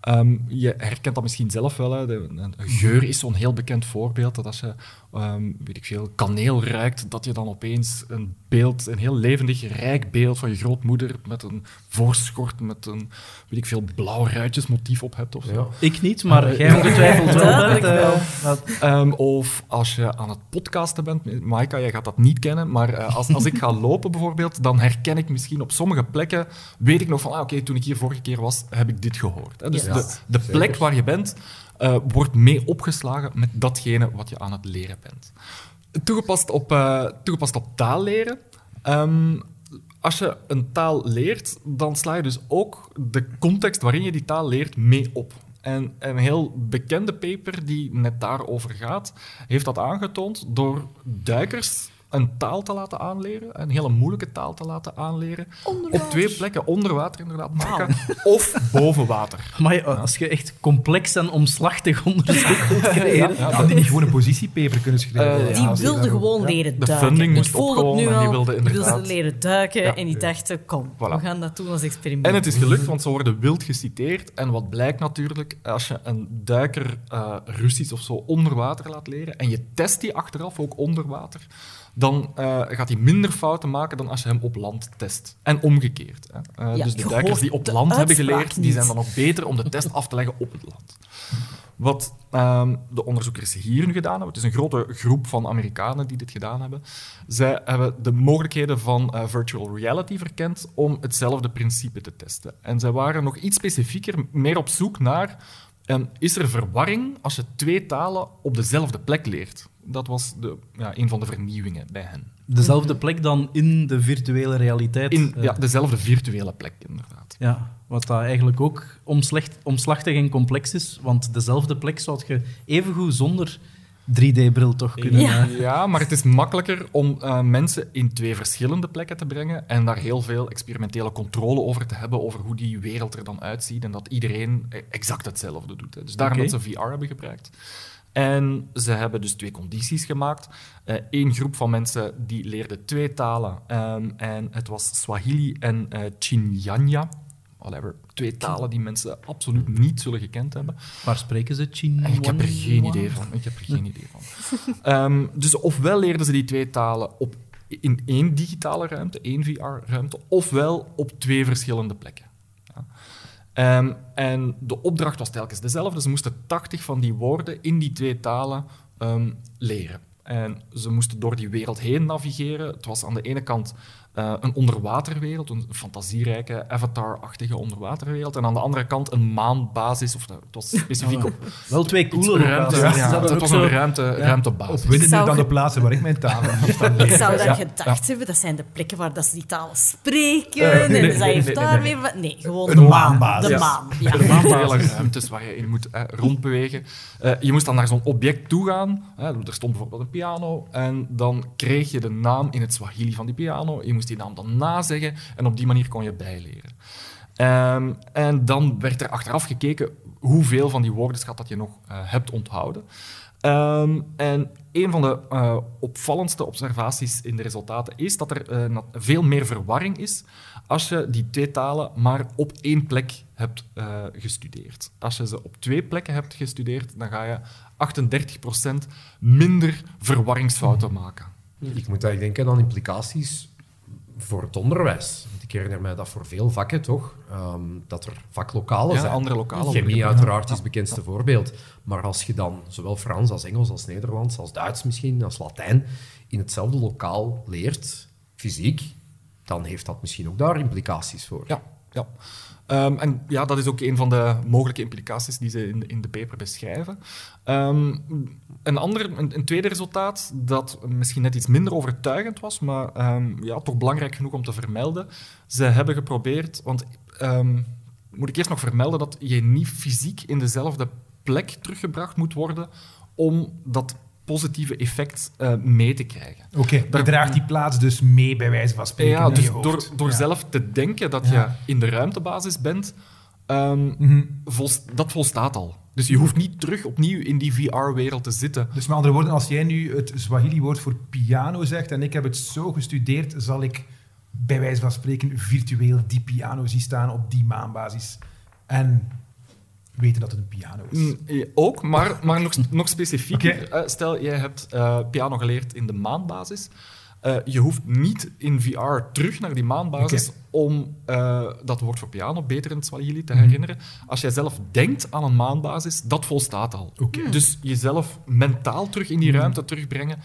Ehm, je herkent dat misschien zelf wel. Hè. De, een geur is zo'n heel bekend voorbeeld. Dat als je ehm, weet ik veel, kaneel ruikt, dat je dan opeens een beeld, een heel levendig, rijk beeld van je grootmoeder met een voorschort met een weet ik veel, blauw ruitjesmotief op hebt. Of zo. Ja. Ik niet, maar jij ongetwijfeld wel, wel. Eh, dat- Ehm, of als je aan het podcasten bent, Maika, jij gaat dat niet kennen, maar eh, als, als ik ga lopen bijvoorbeeld, dan herken ik misschien op sommige plekken, weet ik nog van, ah, oké, toen ik hier vorige keer was, heb ik dit gehoord. Hè. Dus Ja, de, de zeker. plek waar je bent, eh, wordt mee opgeslagen met datgene wat je aan het leren bent. Toegepast op, toegepast op taal leren. Ehm, als je een taal leert, dan sla je dus ook de context waarin je die taal leert mee op. En een heel bekende paper die net daarover gaat, heeft dat aangetoond door duikers een taal te laten aanleren, een hele moeilijke taal te laten aanleren, op twee plekken onder water inderdaad maken, of boven water. Maar ja, als je echt complex en omslachtig onderzoek wilt creëren... Ja, had die niet gewoon een positiepaper kunnen schrijven? Eh, Die Ja, wilde gewoon leren De duiken. funding Ik moest opkomen nu en die wilde inderdaad- leren duiken Ja. en die dachten, kom, Voilà. we gaan dat doen als experiment. En het is gelukt, want ze worden wild geciteerd. En wat blijkt natuurlijk, als je een duiker eh, Russisch of zo onder water laat leren en je test die achteraf ook onder water, dan eh, gaat hij minder fouten maken dan als je hem op land test. En omgekeerd. Hè. Eh, Ja, dus de duikers die op land hebben geleerd, die zijn dan nog beter om de test af te leggen op het land. Wat ehm, de onderzoekers hier nu gedaan hebben, het is een grote groep van Amerikanen die dit gedaan hebben, zij hebben de mogelijkheden van eh, virtual reality verkend om hetzelfde principe te testen. En zij waren nog iets specifieker, meer op zoek naar, ehm, is er verwarring als je twee talen op dezelfde plek leert? Dat was de, ja, een van de vernieuwingen bij hen. Dezelfde plek dan in de virtuele realiteit. In eh, ja, dezelfde virtuele plek, inderdaad. Ja, wat dat eigenlijk ook omslachtig en complex is. Want dezelfde plek zou je evengoed zonder 3D-bril toch kunnen... Ja. eh, Ja, maar het is makkelijker om eh, mensen in twee verschillende plekken te brengen en daar heel veel experimentele controle over te hebben, over hoe die wereld er dan uitziet en dat iedereen eh, exact hetzelfde doet. Hè. Dus daarom Oké. dat ze VR hebben gebruikt. En ze hebben dus twee condities gemaakt. Eén groep van mensen die leerde twee talen. ehm, en het was Swahili en eh Chinyanja. Whatever. Twee talen die mensen absoluut niet zullen gekend hebben. Waar spreken ze? Chin? Ik heb er geen idee van. Ik heb er geen idee van. Ehm, dus ofwel leerden ze die twee talen op, in één digitale ruimte, één VR-ruimte, ofwel op twee verschillende plekken. Ja. Ehm, en de opdracht was telkens dezelfde. Ze moesten 80 van die woorden in die twee talen ehm, leren. En ze moesten door die wereld heen navigeren. Het was aan de ene kant eh, een onderwaterwereld, een fantasierijke, avatar-achtige onderwaterwereld. En aan de andere kant een maanbasis, of nou, het was specifiek op Wel twee coole ruimte. Ja, Is dat het ook was zo? een ruimte, ruimtebasis. Opwindender Zou dan ge- de plaatsen waar ik mijn talen moest aan Ik zou dan Ja, gedacht hebben, dat zijn de plekken waar dat ze die talen spreken. Eh, nee, en nee, zij nee, heeft nee, daar nee, weer... wat- Nee, gewoon Een de maan. maanbasis. De Ja. maan, ja. Waren vele ruimtes waar je in moet eh, rondbewegen. Eh, je moest dan naar zo'n object toe gaan. Er stond bijvoorbeeld een piano. En dan kreeg je de naam in het Swahili van die piano. Je moest die naam dan nazeggen. En op die manier kon je bijleren. Ehm, en dan werd er achteraf gekeken hoeveel van die woordenschat dat je nog eh, hebt onthouden. Ehm, en een van de eh, opvallendste observaties in de resultaten is dat er eh, veel meer verwarring is als je die twee talen maar op één plek hebt gestudeerd. Als je ze op twee plekken hebt gestudeerd, dan ga je 38% minder verwarringsfouten maken. Ik moet eigenlijk denken aan implicaties voor het onderwijs. Want ik herinner mij dat voor veel vakken toch, ehm, dat er vaklokalen Ja, zijn. andere lokalen Chemie uiteraard is het bekendste voorbeeld. Maar als je dan zowel Frans als Engels als Nederlands als Duits misschien, als Latijn, in hetzelfde lokaal leert, fysiek, dan heeft dat misschien ook daar implicaties voor. Ja, ja. Ehm, en ja, dat is ook een van de mogelijke implicaties die ze in, in de paper beschrijven. Ehm, een, ander, een, tweede resultaat dat misschien net iets minder overtuigend was, maar ehm, ja, toch belangrijk genoeg om te vermelden. Ze hebben geprobeerd, want moet ik eerst nog vermelden dat je niet fysiek in dezelfde plek teruggebracht moet worden om dat positieve effect eh, mee te krijgen. Oké, Daar- draagt die plaats dus mee, bij wijze van spreken. Ja, dus door, door Ja. zelf te denken dat Ja. je in de ruimtebasis bent, ehm, Mhm. vols- dat volstaat al. Dus je hoeft niet terug opnieuw in die VR-wereld te zitten. Dus met andere woorden, als jij nu het Swahili-woord voor piano zegt en ik heb het zo gestudeerd, zal ik bij wijze van spreken virtueel die piano zien staan op die maanbasis. En weten dat het een piano is. Mm, eh, Ook, maar, maar nog, nog specifieker. Eh, stel, jij hebt eh, piano geleerd in de maanbasis. Je hoeft niet in VR terug naar die maanbasis om dat woord voor piano beter in het Swahili te Mhm. herinneren. Als jij zelf denkt aan een maanbasis, dat volstaat al. Dus jezelf mentaal terug in die ruimte terugbrengen,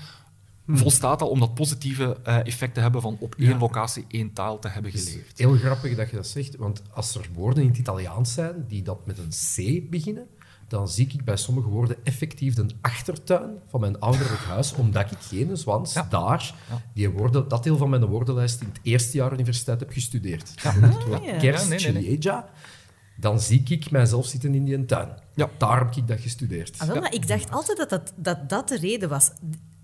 volstaat al om dat positieve eh, effect te hebben van op één Ja. locatie één taal te hebben geleerd. Heel grappig dat je dat zegt, want als er woorden in het Italiaans zijn die dat met een C beginnen, dan zie ik bij sommige woorden effectief de achtertuin van mijn ouderlijk huis, omdat ik geen zwans Ja. daar Ja. die woorden, dat deel van mijn woordenlijst in het eerste jaar universiteit heb gestudeerd. Ja. Kerst, Ja, nee, nee, nee. ciliegia, dan zie ik mijzelf zitten in die tuin. Ja. Daar heb ik dat gestudeerd. Ah, wel, maar ik dacht altijd dat dat, dat dat de reden was.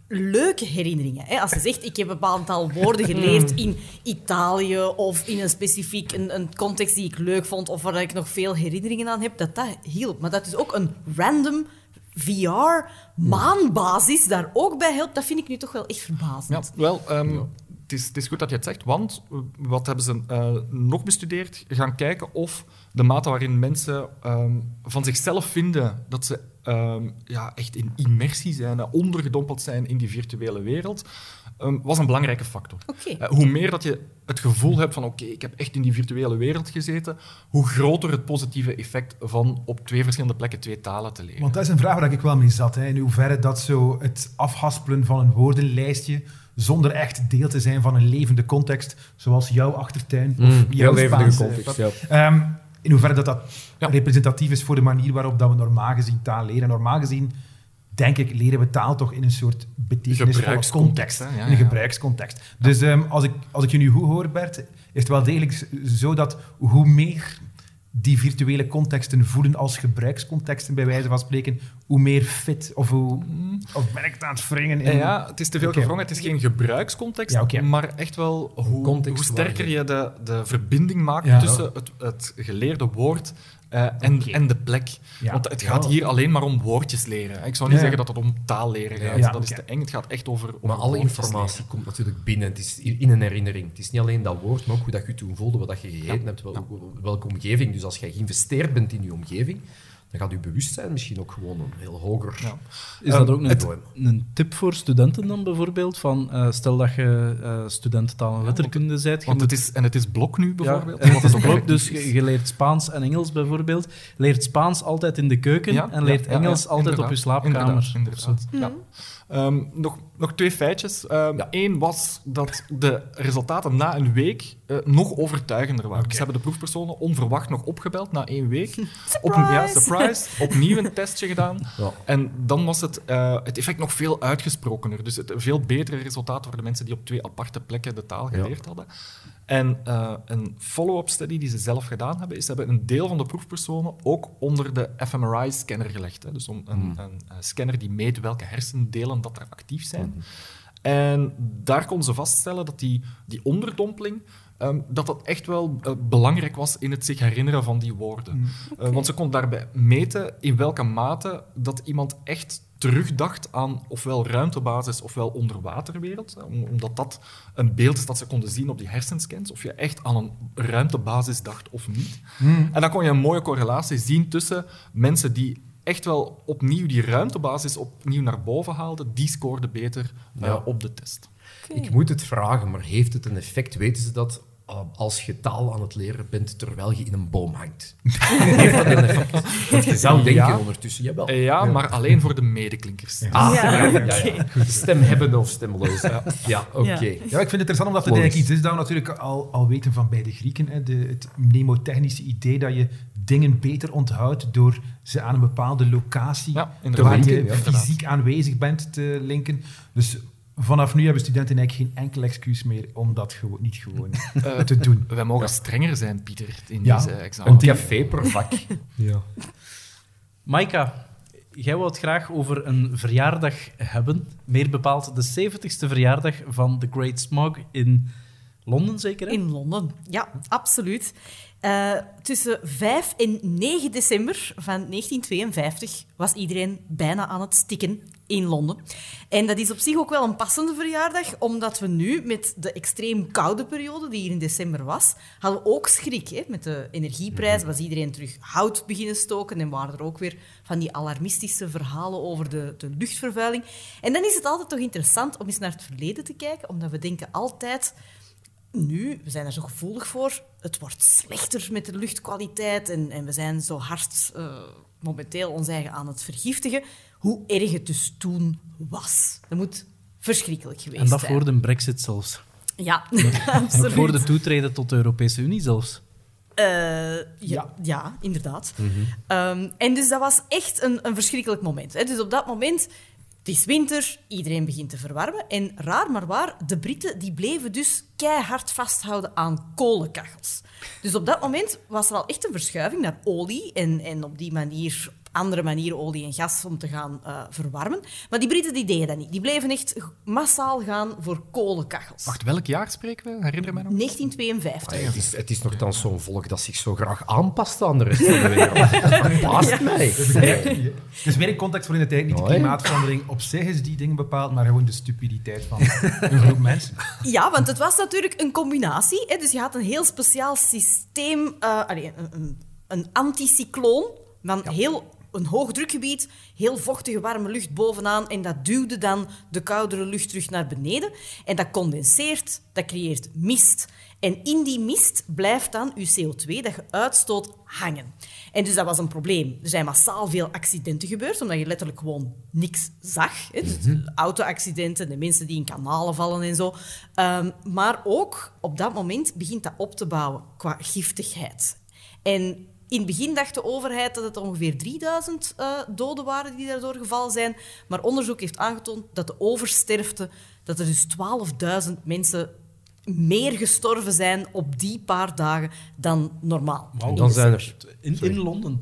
Leuke herinneringen. Hè? Als je zegt, ik heb een aantal woorden geleerd in Italië of in een specifiek een, een context die ik leuk vond of waar ik nog veel herinneringen aan heb, dat dat hielp. Maar dat is ook een random VR-maanbasis daar ook bij helpt, dat vind ik nu toch wel echt Ja, verbazend. wel, ehm, het, is, het is goed dat je het zegt, want eh, wat hebben ze eh, nog bestudeerd? Gaan kijken of de mate waarin mensen ehm, van zichzelf vinden dat ze ehm, ja, echt in immersie zijn, ondergedompeld zijn in die virtuele wereld, ehm, was een belangrijke factor. Eh, hoe meer dat je het gevoel hebt van oké, ik heb echt in die virtuele wereld gezeten, hoe groter het positieve effect van op twee verschillende plekken twee talen te leren. Want dat is een vraag waar ik wel mee zat. Hè. In hoeverre dat zo het afhaspelen van een woordenlijstje zonder echt deel te zijn van een levende context, zoals jouw achtertuin of Mm, jouw Spaanse- context, ja. Ehm, in hoeverre dat, dat Ja. representatief is voor de manier waarop dat we normaal gezien taal leren. Normaal gezien, denk ik, leren we taal toch in een soort betekenisvolle context. Ja, in een gebruikscontext. Dus ehm, als, ik, als ik je nu goed hoor, Bert, is het wel degelijk zo dat hoe meer die virtuele contexten voelen als gebruikscontexten, bij wijze van spreken, hoe meer fit of hoe... Of ben ik het aan het wringen? In, Ja, het is te veel gevrongen. Het is geen gebruikscontext, Ja, maar echt wel hoe, context hoe sterker je- je de, de verbinding maakt Ja. tussen het, het geleerde woord eh, en, en de plek. Ja. Want het gaat Ja. hier alleen maar om woordjes leren. Ik zou niet Ja. zeggen dat het om taal leren gaat. Ja, dat is te eng. Het gaat echt over, over Maar alle informatie komt natuurlijk binnen. Het is in een herinnering. Het is niet alleen dat woord, maar ook hoe dat je je toen voelde, wat dat je gegeten hebt, wel, welke omgeving. Dus als jij geïnvesteerd bent in je omgeving, dan gaat je bewustzijn misschien ook gewoon een heel hoger... Ja. Is dat Ehm, ook het- een, een tip voor studenten dan bijvoorbeeld? Van, eh, stel dat je eh student taal en letterkunde bent. je Want het is, en het is blok nu, bijvoorbeeld. Ja, en het wat is blok, dus je, je leert Spaans en Engels bijvoorbeeld. Leert Spaans altijd in de keuken Ja, en leert ja, ja, Engels ja, altijd op je slaapkamer. Inderdaad, inderdaad. Ehm, nog, nog twee feitjes. Eén was dat de resultaten na een week eh, nog overtuigender waren. Oké. Ze hebben de proefpersonen onverwacht nog opgebeld na één week. Op een, ja, surprise. Opnieuw een testje gedaan. Ja. En dan was het, eh, het effect nog veel uitgesprokener. Dus het, veel betere resultaten voor de mensen die op twee aparte plekken de taal geleerd hadden. En eh, een follow-up study die ze zelf gedaan hebben, is ze hebben een deel van de proefpersonen ook onder de fMRI-scanner gelegd. Hè. Dus om een, Hmm. een, scanner die meet welke hersendelen dat er actief zijn. Hmm. En daar konden ze vaststellen dat die, die onderdompeling ehm, dat dat echt wel eh, belangrijk was in het zich herinneren van die woorden. Eh, want ze kon daarbij meten in welke mate dat iemand echt terugdacht aan ofwel ruimtebasis ofwel onderwaterwereld. om- Omdat dat een beeld is dat ze konden zien op die hersenscans. Of je echt aan een ruimtebasis dacht of niet. En dan kon je een mooie correlatie zien tussen mensen die echt wel opnieuw die ruimtebasis opnieuw naar boven haalden. Die scoorden beter eh, op de test. Ik moet het vragen, maar heeft het een effect? Weten ze dat uh, als je taal aan het leren bent terwijl je in een boom hangt? heeft dat een effect? Want je zou denken Ja. ondertussen, jawel. Eh, ja, maar alleen voor de medeklinkers. Ah, Ja, ja, ja, oké. ja. Goed, Stem hebben of stemloos. Ja, ja oké. Ja. Ja, ik vind het interessant omdat het Logisch. eigenlijk iets is dat we natuurlijk al, al weten van bij de Grieken. Hè, de, het mnemotechnische idee dat je dingen beter onthoudt door ze aan een bepaalde locatie Ja, waar je fysiek aanwezig bent te linken. Dus vanaf nu hebben studenten eigenlijk geen enkel excuus meer om dat gewoon, niet gewoon Eh, te doen. Wij mogen strenger zijn, Pieter, in Ja. deze Een examen. café per vak. Ja. Maika, jij wou het graag over een verjaardag hebben. Meer bepaald de 70ste verjaardag van The Great Smog in Londen, zeker? Hè? In Londen, ja, absoluut. Eh, tussen 5 en 9 december van 1952 was iedereen bijna aan het stikken in Londen. En dat is op zich ook wel een passende verjaardag, omdat we nu met de extreem koude periode die hier in december was, hadden we ook schrik. Hè? Met de energieprijzen was iedereen terug hout beginnen stoken en waren er ook weer van die alarmistische verhalen over de, de luchtvervuiling. En dan is het altijd toch interessant om eens naar het verleden te kijken, omdat we denken altijd nu, we zijn er zo gevoelig voor, het wordt slechter met de luchtkwaliteit en, en we zijn zo hard eh, momenteel ons eigen aan het vergiftigen. Hoe erg het dus toen was. Dat moet verschrikkelijk geweest En dat zijn. voor de brexit zelfs. Ja, absoluut. voor de toetreden tot de Europese Unie zelfs. Eh, ja, Ja. ja. inderdaad. Ehm, en dus dat was echt een, een verschrikkelijk moment. Hè. Dus op dat moment, het is winter, iedereen begint te verwarmen. En raar maar waar, de Britten die bleven dus keihard vasthouden aan kolenkachels. Dus op dat moment was er al echt een verschuiving naar olie. En, en op die manier, andere manieren olie en gas om te gaan eh, verwarmen. Maar die Britten die deden dat niet. Die bleven echt massaal gaan voor kolenkachels. Wacht, welk jaar spreken we? Herinner mij nog? 1952. Ah, het, is, het is nogthans zo'n volk dat zich zo graag aanpast aan de rest van de wereld. Dat past mij. Dus meer een context voor in het tijd, niet de Ja, klimaatverandering op zich is die dingen bepaald, maar gewoon de stupiditeit van een groep mensen. Ja, want het was natuurlijk een combinatie. Hè? Dus je had een heel speciaal systeem, eh, allee, een, een, een anticycloon, van heel een hoogdrukgebied, heel vochtige warme lucht bovenaan en dat duwde dan de koudere lucht terug naar beneden. En dat condenseert, dat creëert mist. En in die mist blijft dan je CO2 dat je uitstoot hangen. En dus dat was een probleem. Er zijn massaal veel accidenten gebeurd, omdat je letterlijk gewoon niks zag. Hè? Dus de auto-accidenten, de mensen die in kanalen vallen en zo. Ehm, maar ook op dat moment begint dat op te bouwen qua giftigheid. En in het begin dacht de overheid dat het ongeveer 3000 eh, doden waren die daardoor gevallen zijn. Maar onderzoek heeft aangetoond dat de oversterfte, dat er dus 12.000 mensen meer gestorven zijn op die paar dagen dan normaal. Dan zijn er... In, in Londen,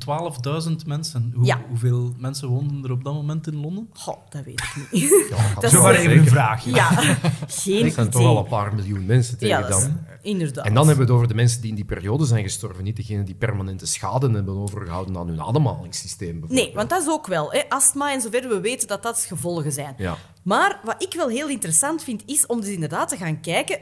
12.000 mensen. Hoe, Ja. Hoeveel mensen woonden er op dat moment in Londen? Goh, dat weet ik niet. Ja, Dat Zo is- maar even een vraagje. Ja, geen Dat zijn toch idee. al een paar miljoen mensen tegen Ja, dat is- dan. inderdaad. En dan hebben we het over de mensen die in die periode zijn gestorven, niet degenen die permanente schade hebben overgehouden aan hun ademhalingssysteem. bijvoorbeeld. Nee, want dat is ook wel. Hè. Astma en zover we weten dat dat gevolgen zijn. Ja. Maar wat ik wel heel interessant vind, is om dus inderdaad te gaan kijken...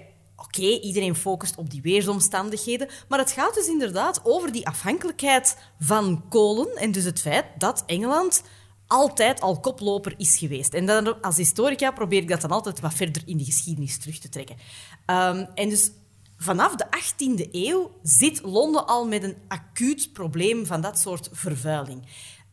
Oké, iedereen focust op die weersomstandigheden, maar het gaat dus inderdaad over die afhankelijkheid van kolen en dus het feit dat Engeland altijd al koploper is geweest. En dan, als historica probeer ik dat dan altijd wat verder in de geschiedenis terug te trekken. Ehm, en dus vanaf de 18e eeuw zit Londen al met een acuut probleem van dat soort vervuiling.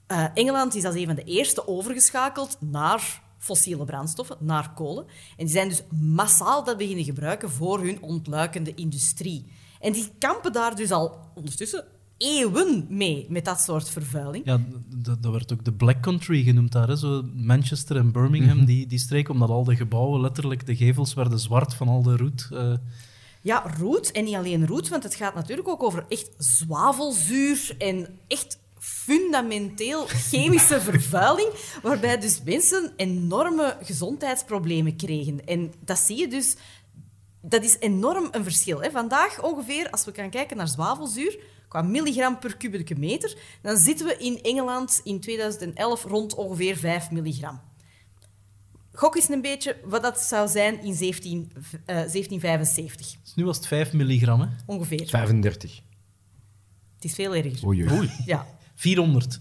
Eh, Engeland is als een van de eerste overgeschakeld naar fossiele brandstoffen, naar kolen. En die zijn dus massaal dat beginnen gebruiken voor hun ontluikende industrie. En die kampen daar dus al ondertussen eeuwen mee met dat soort vervuiling. Ja, d- d- dat werd ook de Black Country genoemd daar. Hè? Zo Manchester en Birmingham, die, die streken, omdat al de gebouwen, letterlijk de gevels, werden zwart van al de roet. eh. Ja, roet. En niet alleen roet, want het gaat natuurlijk ook over echt zwavelzuur en echt fundamenteel chemische vervuiling, waarbij dus mensen enorme gezondheidsproblemen kregen. En dat zie je dus dat is enorm een verschil. Hè. Vandaag ongeveer, als we gaan kijken naar zwavelzuur, qua milligram per kubieke meter, dan zitten we in Engeland in 2011 rond ongeveer 5 milligram. Gok eens een beetje wat dat zou zijn in 17, eh, 1775. Dus nu was het 5 milligram, hè? Ongeveer. 35. Het is veel erger. Oei, oei. Ja. 400.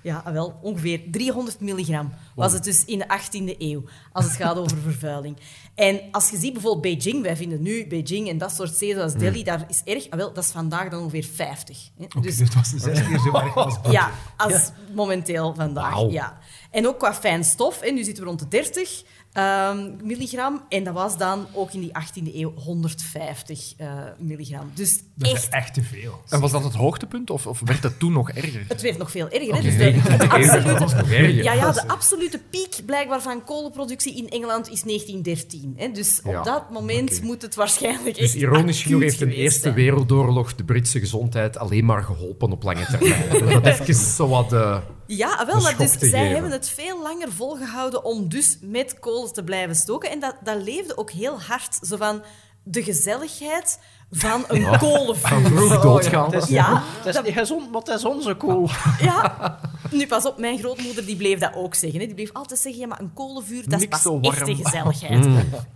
Ja, ah, wel, ongeveer 300 milligram was het dus in de 18e eeuw, als het gaat over vervuiling. En als je ziet bijvoorbeeld Beijing, wij vinden nu Beijing en dat soort steden zoals Delhi, daar is erg, ah, wel, dat is vandaag dan ongeveer 50. Hè. Dus het was zes keer zo erg als ja, als momenteel vandaag. Ja. En ook qua fijn stof, en nu zitten we rond de 30 ehm, milligram. En dat was dan ook in die 18e eeuw 150 eh, milligram. Dus Dat is echt, echt te veel. En was dat het hoogtepunt of, of werd het toen nog erger? het werd nog veel erger. Dus de, de Dat absolute, ja, ja, de absolute piek blijkbaar van kolenproductie in Engeland is 1913. Hè? Dus Ja, op dat moment moet het waarschijnlijk Dus echt ironisch genoeg heeft een geweest Eerste zijn. Wereldoorlog de Britse gezondheid alleen maar geholpen op lange termijn. Dat even zo wat... eh, Ja, wel, maar schok dus zij geven. hebben het veel langer volgehouden om dus met kolen te blijven stoken. En dat, dat leefde ook heel hard. Zo van de gezelligheid van een kolenvuur. van vroeg doodgaan. Het is, Ja, het is niet gezond, maar het is onze kool. Ja. Nu, pas op, mijn grootmoeder die bleef dat ook zeggen. Hè. Die bleef altijd zeggen, ja, maar een kolenvuur, dat is pas echte gezelligheid.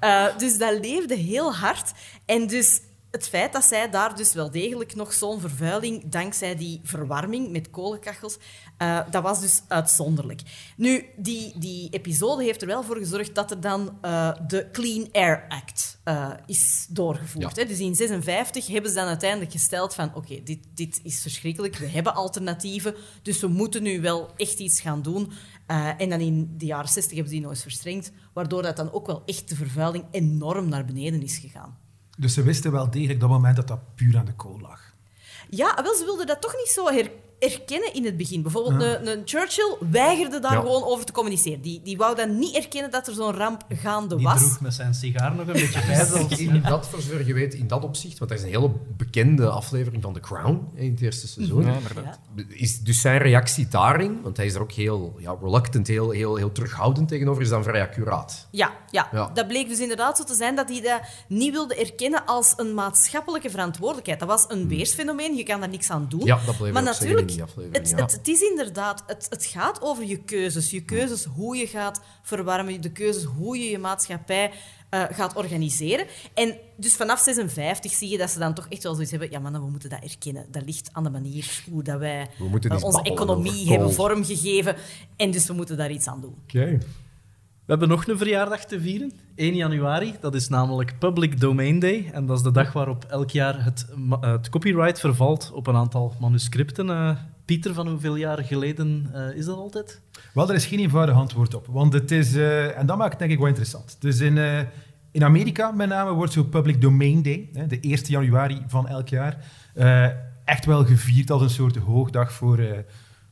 Eh, dus dat leefde heel hard. En dus het feit dat zij daar dus wel degelijk nog zo'n vervuiling, dankzij die verwarming met kolenkachels, eh, dat was dus uitzonderlijk. Nu, die, die episode heeft er wel voor gezorgd dat er dan eh, de Clean Air Act eh, is doorgevoerd. Ja. Hè. Dus in 56 hebben ze dan uiteindelijk gesteld van oké, dit, dit is verschrikkelijk, we hebben alternatieven, dus we moeten nu wel echt iets gaan doen. Eh, en dan in de jaren 60 hebben ze die nog eens verstrengd, waardoor dat dan ook wel echt de vervuiling enorm naar beneden is gegaan. Dus ze wisten wel degelijk dat moment dat dat puur aan de kool lag. Ja, wel, ze wilden dat toch niet zo her- erkennen in het begin. Bijvoorbeeld een, een Churchill weigerde daar Ja. gewoon over te communiceren. Die, die wou dan niet erkennen dat er zo'n ramp gaande Die was. droeg met zijn sigaar nog een beetje bij. In dat, voor zover je weet, in dat opzicht, want dat is een hele bekende aflevering van The Crown in het eerste seizoen. Ja. Is dus zijn reactie daarin, want hij is er ook heel ja, reluctant, heel, heel, heel terughoudend tegenover, is dan vrij accuraat. Ja, ja. Ja. dat bleek dus inderdaad zo te zijn dat hij dat niet wilde erkennen als een maatschappelijke verantwoordelijkheid. Dat was een weersfenomeen, je kan daar niks aan doen. Hmm. Ja, dat bleef maar natuurlijk, in die aflevering, het, ja. het, het is inderdaad, het, het gaat over je keuzes. Je keuzes hoe je gaat verwarmen, de keuzes hoe je je maatschappij eh, gaat organiseren. En dus vanaf 56 zie je dat ze dan toch echt wel zoiets hebben, ja mannen, we moeten dat erkennen. Dat ligt aan de manier hoe dat wij eh, onze economie hebben vormgegeven. En dus we moeten daar iets aan doen. Oké. We hebben nog een verjaardag te vieren. 1 januari, dat is namelijk Public Domain Day. En dat is de dag waarop elk jaar het, eh, het copyright vervalt op een aantal manuscripten. Eh, Pieter, van hoeveel jaar geleden eh, is dat altijd? Wel, er is geen eenvoudig antwoord op. Want het is, en dat maakt het denk ik wel interessant. Dus in, in Amerika met name wordt zo Public Domain Day, hè, de 1 januari van elk jaar, echt wel gevierd als een soort hoogdag voor,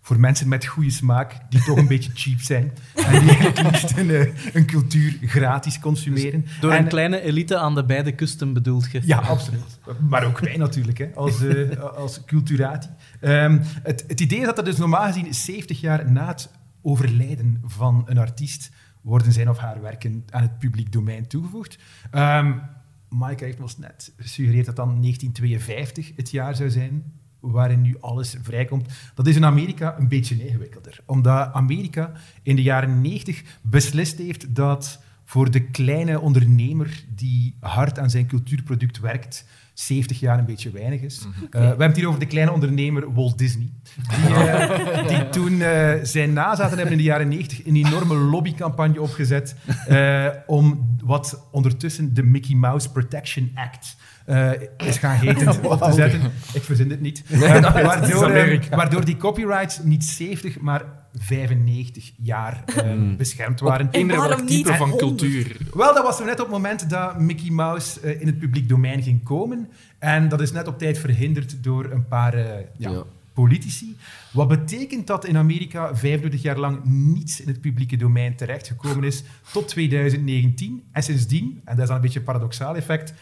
voor mensen met goede smaak, die toch een beetje cheap zijn. En die eigenlijk liefst een, eh, een cultuur gratis consumeren. Door En- een kleine elite aan de beide kusten bedoelt je? Ja, absoluut. Maar ook wij natuurlijk, hè, als, eh, als culturati. Ehm, het, het idee is dat er dus normaal gezien 70 jaar na het overlijden van een artiest worden zijn of haar werken aan het publiek domein toegevoegd. Ehm Maaike heeft ons net gesuggereerd dat dan 1952 het jaar zou zijn waarin nu alles vrijkomt. Dat is in Amerika een beetje ingewikkelder. Omdat Amerika in de jaren 90 beslist heeft dat voor de kleine ondernemer die hard aan zijn cultuurproduct werkt, 70 jaar een beetje weinig is. Mhm. Eh, we hebben het hier over de kleine ondernemer Walt Disney. Die, eh, die toen eh, zijn nazaten hebben in de jaren 90 een enorme lobbycampagne opgezet om wat ondertussen de Mickey Mouse Protection Act eh, is gaan heten op te zetten. Ik verzin dit niet. Eh, waardoor, eh, waardoor die copyrights niet 70, maar 95 jaar eh, Hmm. beschermd waren. En Eender welk waarom niet type van 100? cultuur. Wel, dat was zo net op het moment dat Mickey Mouse in het publiek domein ging komen. En dat is net op tijd verhinderd door een paar ja, Ja. politici. Wat betekent dat in Amerika 25 jaar lang niets in het publieke domein terechtgekomen is tot 2019. En sindsdien, en dat is dan een beetje een paradoxaal effect,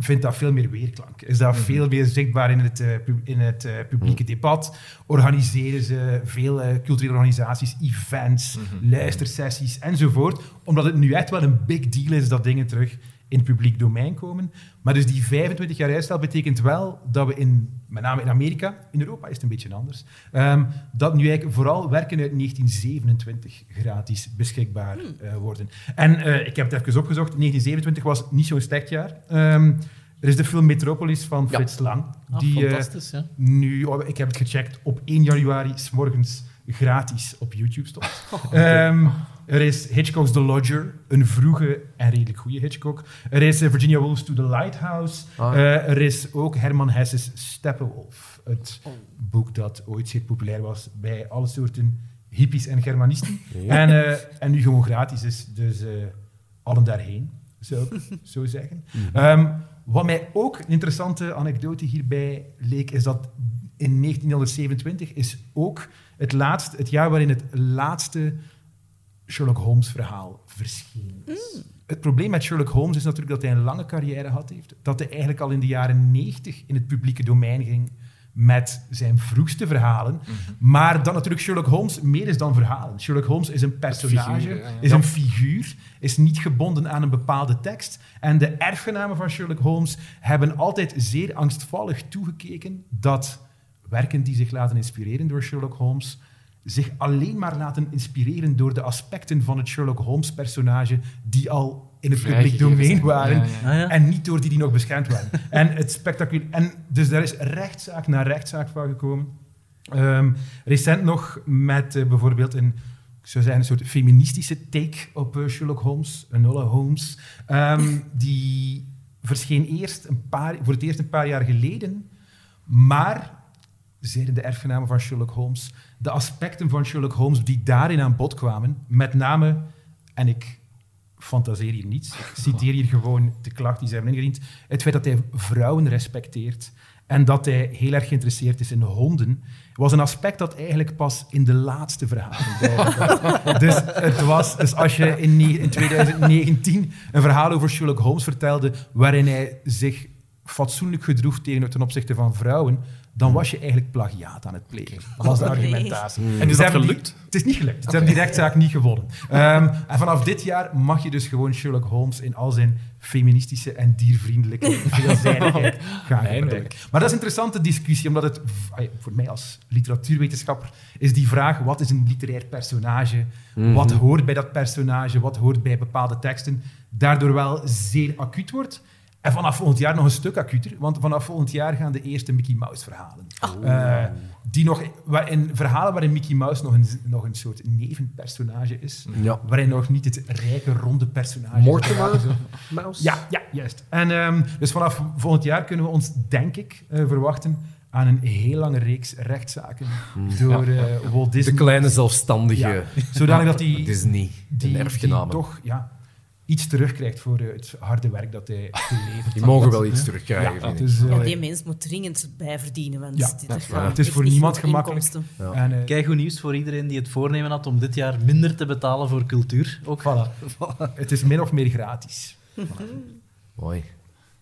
vindt dat veel meer weerklank. Is dat veel meer zichtbaar in het, eh, in het eh, publieke debat. Organiseren ze veel eh, culturele organisaties, events, luistersessies enzovoort. Omdat het nu echt wel een big deal is dat dingen terug in het publiek domein komen. Maar dus die 25 jaar uitstel betekent wel dat we in, met name in Amerika, in Europa is het een beetje anders, ehm, dat nu eigenlijk vooral werken uit 1927 gratis beschikbaar eh, worden. En eh, ik heb het even opgezocht, 1927 was niet zo'n slecht jaar. Ehm, er is de film Metropolis van Ja. Frits Lang. Ah, die, eh, fantastisch, ja. nu, oh, ik heb het gecheckt, op 1 januari s morgens gratis op YouTube stond. Ehm, er is Hitchcock's The Lodger, een vroege en redelijk goede Hitchcock. Er is eh, Virginia Woolf's To the Lighthouse. Ah. Eh, er is ook Herman Hesse's Steppenwolf, het boek dat ooit zeer populair was bij alle soorten hippies en Germanisten. En, eh, en nu gewoon gratis is, dus eh, allen daarheen, zou ik zo zeggen. Ehm, wat mij ook een interessante anekdote hierbij leek, is dat in 1927 is ook het, laatste, het jaar waarin het laatste Sherlock Holmes-verhaal verschenen is. Het probleem met Sherlock Holmes is natuurlijk dat hij een lange carrière had heeft. Dat hij eigenlijk al in de jaren 90 in het publieke domein ging met zijn vroegste verhalen. Maar dat natuurlijk Sherlock Holmes meer is dan verhalen. Sherlock Holmes is een personage, figuur, ja, ja. is een figuur, is niet gebonden aan een bepaalde tekst. En de erfgenamen van Sherlock Holmes hebben altijd zeer angstvallig toegekeken dat werken die zich laten inspireren door Sherlock Holmes zich alleen maar laten inspireren door de aspecten van het Sherlock Holmes-personage die al in het publiek domein waren Ja, ja. Ah, ja. en niet door die die nog beschermd waren. en het spectaculair... En dus daar is rechtszaak na rechtszaak van gekomen. Ehm, recent nog met eh, bijvoorbeeld een, ik zou zeggen, een soort feministische take op eh, Sherlock Holmes, Enola Holmes. Ehm, die verscheen eerst een paar, voor het eerst een paar jaar geleden, maar zeiden de erfgenamen van Sherlock Holmes, de aspecten van Sherlock Holmes die daarin aan bod kwamen, met name, en ik fantaseer hier niets, ik citeer hier gewoon de klacht die ze hebben ingediend, het feit dat hij vrouwen respecteert en dat hij heel erg geïnteresseerd is in honden, was een aspect dat eigenlijk pas in de laatste verhalen Dus, het was, dus als je in, in 2019 een verhaal over Sherlock Holmes vertelde waarin hij zich fatsoenlijk gedroeg tegen, ten opzichte van vrouwen, dan was je eigenlijk plagiaat aan het plegen. Dat was de argumentatie. En is ze dat die- gelukt? het is niet gelukt. Ze hebben die rechtszaak niet gewonnen. Ehm, en vanaf dit jaar mag je dus gewoon Sherlock Holmes in al zijn feministische en diervriendelijke veelzijdigheid gaan gebruiken. Maar dat is een interessante discussie, omdat het voor mij als literatuurwetenschapper is die vraag: wat is een literair personage? Wat hoort bij dat personage? Wat hoort bij bepaalde teksten? Daardoor wel zeer acuut wordt. En vanaf volgend jaar nog een stuk acuter, want vanaf volgend jaar gaan de eerste Mickey Mouse verhalen. Eh, die nog, waarin, verhalen waarin Mickey Mouse nog een, nog een soort nevenpersonage is. Ja. Waarin nog niet het rijke, ronde personage Mortimer is. Mouse? Ja, ja, juist. En ehm, dus vanaf volgend jaar kunnen we ons, denk ik, eh, verwachten aan een heel lange reeks rechtszaken door eh, Walt De Disney. kleine zelfstandige Ja, zodanig dat die, Disney, die, de erfgenamen. die toch ja, iets terugkrijgt voor eh, het harde werk dat hij geleverd Die mogen wel iets Ja. terugkrijgen, Ja, vind dus, ik. eh, Ja, die mens moet dringend bijverdienen, want Ja, dit is waar. Het is voor niemand gemakkelijk. Ja. En, eh, Kijk, goed nieuws voor iedereen die het voornemen had om dit jaar minder te betalen voor cultuur. Ook. voilà. Het is min of meer gratis. Mooi.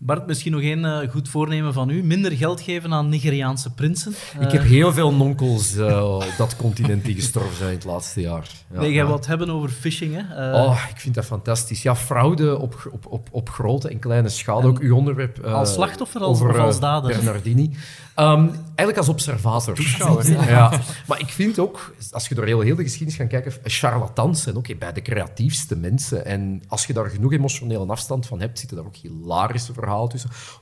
Bart, misschien nog één eh, goed voornemen van u. Minder geld geven aan Nigeriaanse prinsen. Ik Eh, heb heel veel nonkels eh, op dat continent die gestorven zijn in het laatste jaar. Ja, nee, jij ja. wat hebben over phishing, hè? Eh, Oh, ik vind dat fantastisch. Ja, fraude op, op, op, op grote en kleine schaal. Ook uw onderwerp. eh, Als slachtoffer als- over, of als eh, dader? Bernardini. Ehm, eigenlijk als observator. Ja. Maar ik vind ook, als je door heel, heel de geschiedenis gaat kijken, charlatans zijn ook bij de creatiefste mensen. En als je daar genoeg emotionele afstand van hebt, zitten daar ook hilarische verhalen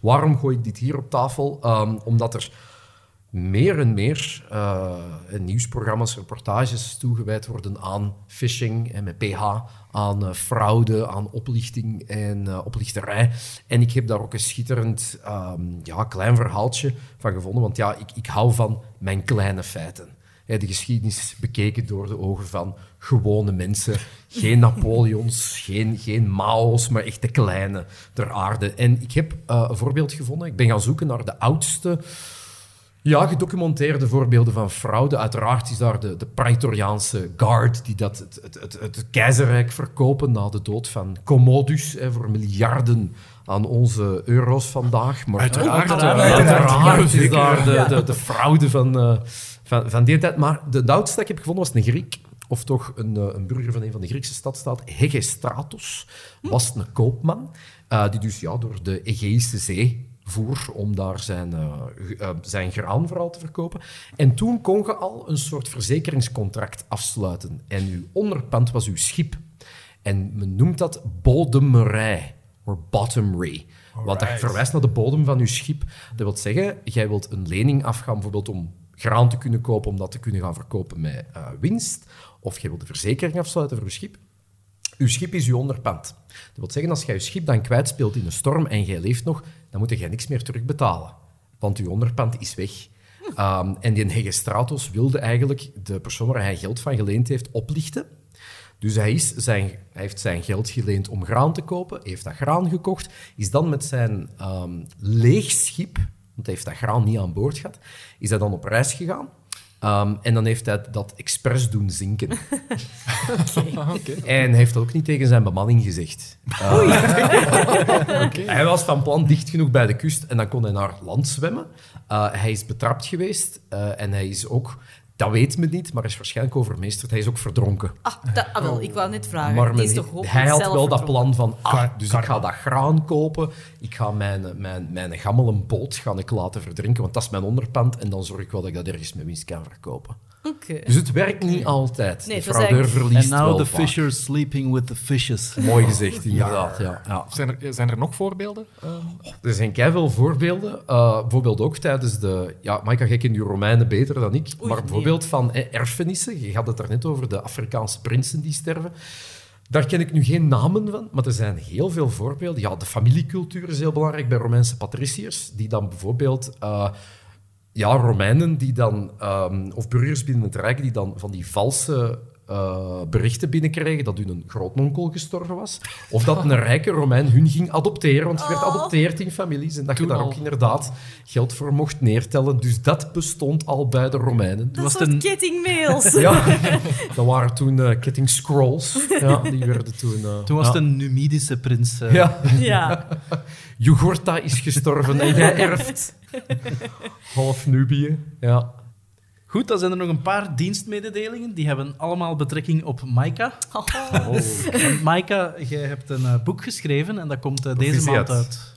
Waarom gooi ik dit hier op tafel? Ehm, omdat er meer en meer eh, nieuwsprogramma's, reportages toegewijd worden aan phishing en met PH, aan eh, fraude, aan oplichting en eh, oplichterij. En ik heb daar ook een schitterend ehm, ja, klein verhaaltje van gevonden, want ja, ik, ik hou van mijn kleine feiten. De geschiedenis bekeken door de ogen van gewone mensen. Geen Napoleons, geen, geen Mao's, maar echt de kleine ter aarde. En ik heb eh, een voorbeeld gevonden. Ik ben gaan zoeken naar de oudste ja, gedocumenteerde voorbeelden van fraude. Uiteraard is daar de, de Praetoriaanse Guard, die dat, het, het, het, het keizerrijk verkopen na de dood van Commodus hè, voor miljarden aan onze euro's vandaag. Maar Uiteraard, uiteraard, uiteraard. uiteraard is daar de, de, de fraude van, eh, van, van die tijd. Maar de, de oudste dat ik heb gevonden was een Griek. of toch een, eh, een burger van een van de Griekse stadstaat, Hegestratos, was een koopman, eh, die dus ja, door de Egeïsche Zee voer om daar zijn, eh, zijn graan vooral te verkopen. En toen kon je al een soort verzekeringscontract afsluiten. En uw onderpand was uw schip. En men noemt dat bodemerij, of bottomry. Want dat verwijst naar de bodem van uw schip. Dat wil zeggen, jij wilt een lening afgaan, bijvoorbeeld om graan te kunnen kopen, om dat te kunnen gaan verkopen met eh, winst. Of jij wilt de verzekering afsluiten voor uw schip. Uw schip is uw onderpand. Dat wil zeggen, als jij je schip dan kwijtspeelt in een storm en jij leeft nog, dan moet jij niks meer terugbetalen. Want uw onderpand is weg. Ehm, en die Hegestratos wilde eigenlijk de persoon waar hij geld van geleend heeft oplichten. Dus hij, is zijn, hij heeft zijn geld geleend om graan te kopen, heeft dat graan gekocht, is dan met zijn ehm, leeg schip, want hij heeft dat graan niet aan boord gehad, is hij dan op reis gegaan. Ehm, en dan heeft hij dat expres doen zinken. En hij heeft dat ook niet tegen zijn bemanning gezegd. Eh, Hij was van plan dicht genoeg bij de kust en dan kon hij naar land zwemmen. Eh, hij is betrapt geweest eh, en hij is ook, dat weet men niet, maar is waarschijnlijk overmeesterd. Hij is ook verdronken. Ah, dat, ah, wel, ik wou net vragen. Maar Die men- is toch hopelijk hij had wel dat plan van, ah, dus ik ga dat graan kopen, ik ga mijn, mijn, mijn gammele boot gaan ik laten verdrinken, want dat is mijn onderpand en dan zorg ik wel dat ik dat ergens met winst kan verkopen. Dus het werkt niet altijd. Nee, de fraudeur eigenlijk- verliest And now wel the vaak. fisher sleeping with the fishes. Mooi gezegd, inderdaad. Ja. Ja. Zijn er, zijn er nog voorbeelden? Eh, Er zijn veel voorbeelden. Eh, bijvoorbeeld ook tijdens de... Ja, Maaika, jij kent die Romeinen beter dan ik. Oei, maar nee. bijvoorbeeld van eh, erfenissen. Je had het daarnet over de Afrikaanse prinsen die sterven. Daar ken ik nu geen namen van, maar er zijn heel veel voorbeelden. Ja, de familiecultuur is heel belangrijk bij Romeinse patriciërs, die dan bijvoorbeeld... eh, ja, Romeinen die dan, ehm, of burgers binnen het Rijk die dan van die valse eh, berichten binnenkregen dat hun grootnonkel gestorven was. Of dat een rijke Romein hun ging adopteren, want je werd Oh. adopteerd in families en dat je Toen daar al. ook inderdaad geld voor mocht neertellen. Dus dat bestond al bij de Romeinen. Dat was soort een- kettingmails. Ja, dat waren toen eh ketting scrolls. Ja, die werden toen... eh, Toen was ja. het een Numidische prins. eh. Ja, ja. Jugurtha is gestorven en jij erft. Half Nubië, ja. Goed, dan zijn er nog een paar dienstmededelingen. Die hebben allemaal betrekking op Maika. Want Maika, jij hebt een eh, boek geschreven en dat komt eh, deze maand uit.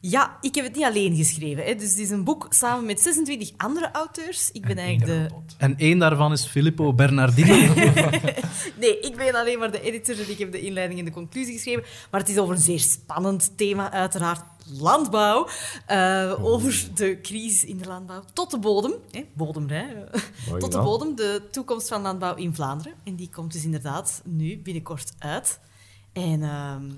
Ja, ik heb het niet alleen geschreven. Hè. Dus het is een boek samen met 26 andere auteurs. Ik ben eigenlijk de... En één daarvan is Filippo Bernardini. Nee, ik ben alleen maar de editor en ik heb de inleiding en de conclusie geschreven. Maar het is over een zeer spannend thema, uiteraard. Landbouw. Eh, Over de crisis in de landbouw. Tot de bodem. Hè, eh. Mooi Tot de bodem. De toekomst van landbouw in Vlaanderen. En die komt dus inderdaad nu binnenkort uit. En ehm,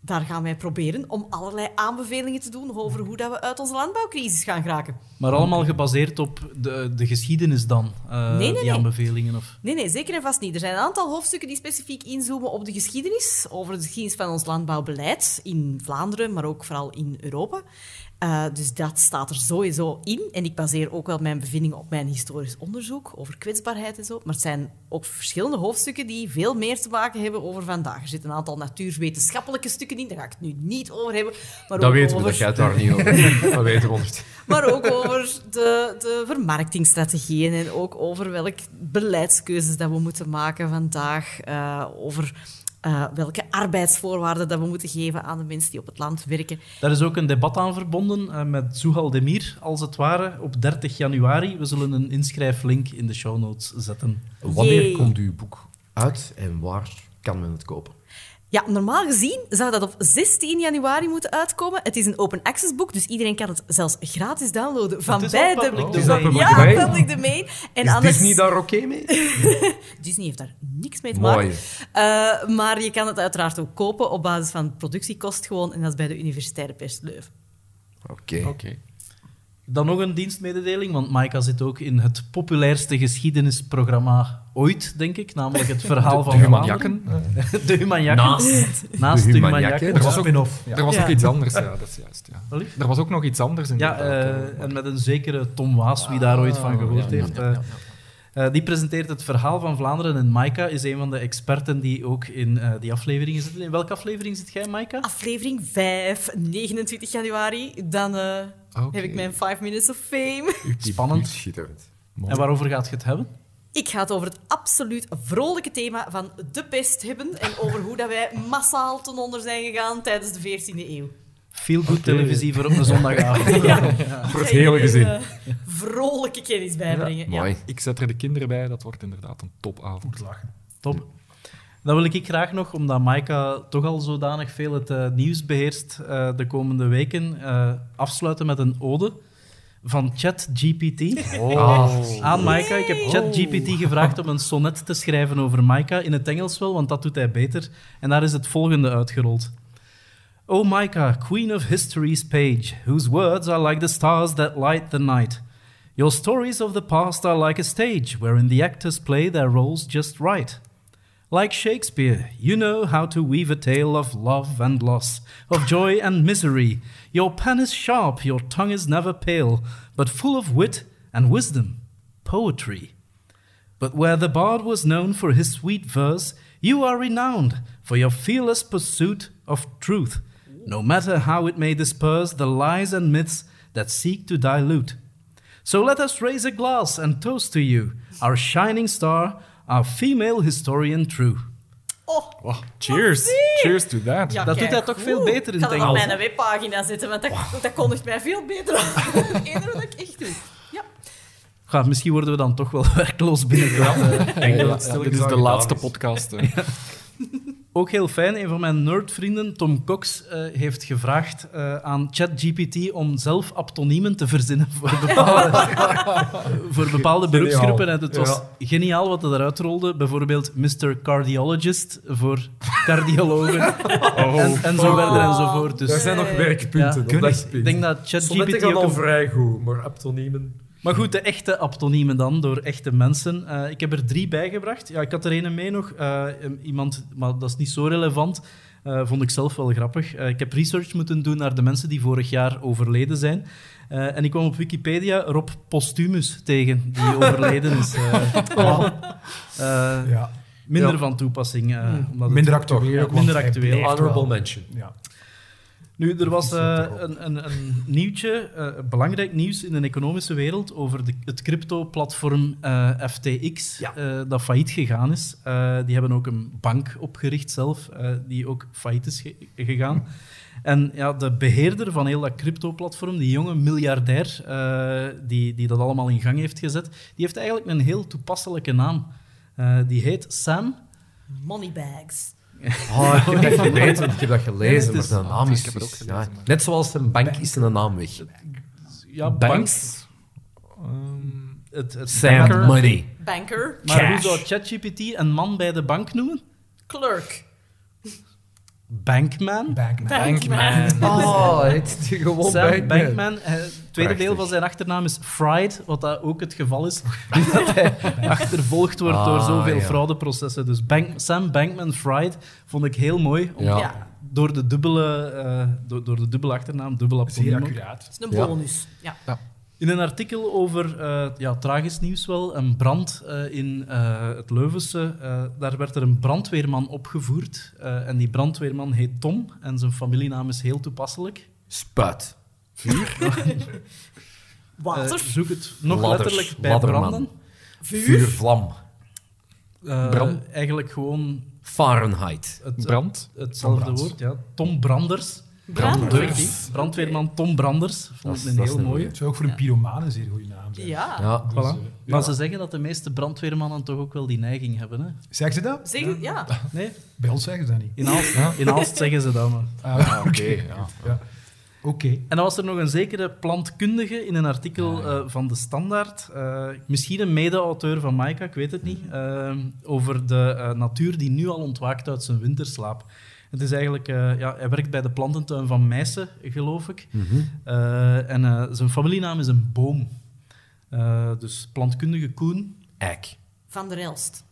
daar gaan wij proberen om allerlei aanbevelingen te doen over hoe dat we uit onze landbouwcrisis gaan geraken. maar allemaal gebaseerd op de, de geschiedenis dan, eh, Nee, nee, die aanbevelingen. Of... Nee, nee, zeker en vast niet. Er zijn een aantal hoofdstukken die specifiek inzoomen op de geschiedenis, over de geschiedenis van ons landbouwbeleid in Vlaanderen, maar ook vooral in Europa. Eh, dus dat staat er sowieso in. En ik baseer ook wel mijn bevindingen op mijn historisch onderzoek over kwetsbaarheid en zo. Maar het zijn ook verschillende hoofdstukken die veel meer te maken hebben over vandaag. Er zitten een aantal natuurwetenschappelijke stukken in, daar ga ik het nu niet over hebben. Maar Dat weten we, over dat daar niet over Dat weten we maar ook over de, de vermarktingsstrategieën en ook over welke beleidskeuzes dat we moeten maken vandaag. eh, over eh, welke arbeidsvoorwaarden dat we moeten geven aan de mensen die op het land werken. Daar is ook een debat aan verbonden eh, met Zuhal Demir, als het ware, op 30 januari. We zullen een inschrijflink in de show notes zetten. Wanneer komt uw boek uit en waar kan men het kopen? Ja, normaal gezien zou dat op 16 januari moeten uitkomen. Het is een open access boek, dus iedereen kan het zelfs gratis downloaden van al beide. public domain. Is dat public ja, domain? public domain. En Is anders... Disney daar oké mee? Disney heeft daar niks mee te Mooi. maken. Eh, maar je kan het uiteraard ook kopen op basis van productiekost gewoon. En dat is bij de Universitaire Pers Leuven. Oké. Oké. Dan nog een dienstmededeling, want Maika zit ook in het populairste geschiedenisprogramma ooit, denk ik. Namelijk het verhaal van De. Humaniakken. De. Naast. Naast de. Humaniakken. Er was ook, er was Ja. ook iets anders, ja, dat is juist. Ja. Er was ook nog iets anders in Ja, eh, en met een zekere Tom Waas, wie daar ooit van gehoord ja, ja, heeft. ja, ja, eh, eh, die presenteert het verhaal van Vlaanderen en Maika is een van de experten die ook in eh, die afleveringen zitten. In welke aflevering zit jij, Maika? Aflevering 5, 29 januari. Dan eh, Oké. heb ik mijn 5 Minutes of Fame. Spannend. En waarover gaat je het hebben? Ik ga het over het absoluut vrolijke thema van de pest hebben en over hoe dat wij massaal ten onder zijn gegaan tijdens de 14e eeuw. Feel good televisie voor op een zondagavond. Voor het hele gezin. Eh, vrolijke kennis bijbrengen. Ja. Mooi. Ik zet er de kinderen bij, dat wordt inderdaad een topavond. Moet lachen. Top. Dan wil ik graag nog, omdat Maika toch al zodanig veel het eh, nieuws beheerst eh, de komende weken, eh, afsluiten met een ode van ChatGPT. Aan Maika. Ik heb ChatGPT gevraagd om een sonnet te schrijven over Maika, in het Engels wel, want dat doet hij beter. En daar is het volgende uitgerold. O Maika, queen of history's page, whose words are like the stars that light the night. Your stories of the past are like a stage wherein the actors play their roles just right. Like Shakespeare, you know how to weave a tale of love and loss, of joy and misery. Your pen is sharp, your tongue is never pale, but full of wit and wisdom, poetry. But where the bard was known for his sweet verse, you are renowned for your fearless pursuit of truth, no matter how it may disperse the lies and myths that seek to dilute. So let us raise a glass and toast to you, our shining star, our female historian true. Oh, Wow, cheers. zie. Cheers to that. ja, Dat doet hij toch veel beter in Ik het ga dat op Engels, mijn webpagina zetten, want dat, dat kondigt mij veel beter aan. Eerder dan ik echt doe. Ja. Ja, misschien worden we dan toch wel werkloos binnenkort. Ik Ja, stilletjes dit is de laatste podcast. Ook heel fijn, een van mijn nerdvrienden, Tom Cox, eh, heeft gevraagd eh, aan ChatGPT om zelf aptoniemen te verzinnen voor bepaalde, voor bepaalde beroepsgroepen. En het was Ja. geniaal wat hij eruit rolde. Bijvoorbeeld Mr. Cardiologist voor cardiologen. En, en zo verder enzovoort. Dus Er zijn nog werkpunten. Ja. ik denk dat ChatGPT ook al een vrij goed, maar aptoniemen... Maar goed, de echte aptoniemen dan, door echte mensen. Eh, ik heb er drie bijgebracht. Ja, ik had er een mee nog. Eh, iemand, maar dat is niet zo relevant. Eh, vond ik zelf wel grappig. Eh, ik heb research moeten doen naar de mensen die vorig jaar overleden zijn. Eh, en ik kwam op Wikipedia Rob Postumus tegen, die overleden is. Ja. minder Ja. van toepassing. eh, omdat het- Minder actueel. Ook, minder actueel. Honorable mention. Ja. Nu, er was eh, een, een, een nieuwtje, eh, belangrijk nieuws in de economische wereld over de, het crypto-platform eh, FTX, Ja. eh, dat failliet gegaan is. Eh, die hebben ook een bank opgericht zelf, eh, die ook failliet is ge- gegaan. En ja, de beheerder van heel dat crypto-platform, die jonge miljardair eh, die, die dat allemaal in gang heeft gezet, die heeft eigenlijk een heel toepasselijke naam. Eh, die heet Sam Moneybags. Oh, ik heb dat gelezen, ik heb dat gelezen, Ja, het is- maar de naam is... ik heb het ook ja, gelezen, maar- net zoals een bank is een naam weg. ja, Banks, Het, het Sam banker. Money. Banker. Maar hoe zou ChatGPT een man bij de bank noemen? Clerk. Bankman. Bankman. Bankman. Oh, het is gewoon Sam Bankman. Bankman. eh, Het tweede Prachtig. deel van zijn achternaam is Fried, wat dat ook het geval is. dat hij achtervolgd wordt door Ah, zoveel ja. fraudeprocessen. Dus Bank, Sam Bankman Fried vond ik heel mooi. om- Ja. Door, de dubbele, eh, door, door de dubbele achternaam, dubbel Zeer accuraat. Dat is een Ja. bonus. Ja. In een artikel over eh, ja, tragisch nieuws wel, een brand eh, in eh, het Leuvense. eh, daar werd er een brandweerman opgevoerd. eh, en die brandweerman heet Tom en zijn familienaam is heel toepasselijk. Spuit. Water. Eh, zoek het nog Ladders. letterlijk bij Ladderman. branden. Vuur, vlam. Eh, Brand. Eigenlijk gewoon Fahrenheit. het, Brand. hetzelfde woord. Ja. Tom Branders. Branders. Brandweerman Tom Branders. Vond Dat ik is- een heel mooie. Het zou ook voor een pyromaan een zeer goede naam zijn. Ja. Ja. Dus, Voilà. eh, Maar ja. ze zeggen dat de meeste brandweermannen toch ook wel die neiging hebben. Hè? Zeggen ze dat? Zeg, ja. Nee? Bij ons zeggen ze dat niet. In Aalst, in Aalst zeggen ze dat, maar... Ah, Oké, ja. Ja. Oké. En dan was er nog een zekere plantkundige in een artikel eh, van De Standaard. eh, misschien een mede-auteur van Maika, ik weet het niet. over de eh, natuur die nu al ontwaakt uit zijn winterslaap. Het is eigenlijk, eh, ja, hij werkt bij de plantentuin van Meissen, geloof ik. Eh, en eh, zijn familienaam is een boom. Eh, dus plantkundige Koen. Eik. Van der Elst.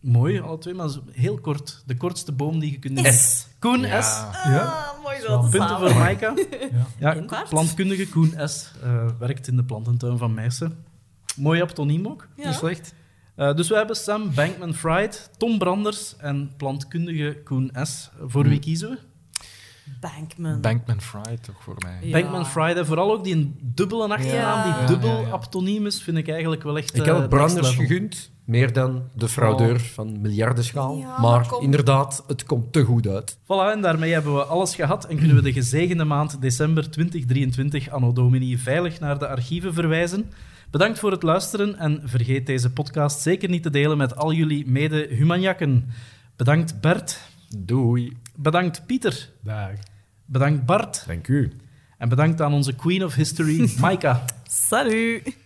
Mooi, alle twee, maar zo heel kort. De kortste boom die je kunt nemen. S. Koen S. Ja. Ah, mooi zo. te Punten voor Maika. Ja. Ja, plantkundige Koen S. eh, werkt in de plantentuin van Meissen. Mooi aptoniem ook, Ja. niet slecht. Eh, dus we hebben Sam Bankman-Fried, Tom Branders en plantkundige Koen S. Voor wie kiezen we? Bankman. Bankman Fried toch voor mij. Ja. Bankman-Fried, en vooral ook die een dubbele achternaam, Ja. die dubbel ja, ja. aptoniem is, vind ik eigenlijk wel echt Ik eh, heb het next branders level. gegund. meer dan de fraudeur van miljardenschaal. Ja, maar kom. inderdaad, het komt te goed uit. Voilà, en daarmee hebben we alles gehad en kunnen we de gezegende maand december 2023 anno domini veilig naar de archieven verwijzen. Bedankt voor het luisteren en vergeet deze podcast zeker niet te delen met al jullie mede-humanjakken. Bedankt Bert, Doei. bedankt Pieter, Dag. bedankt Bart Dank u. en bedankt aan onze Queen of History, Maika. Salut!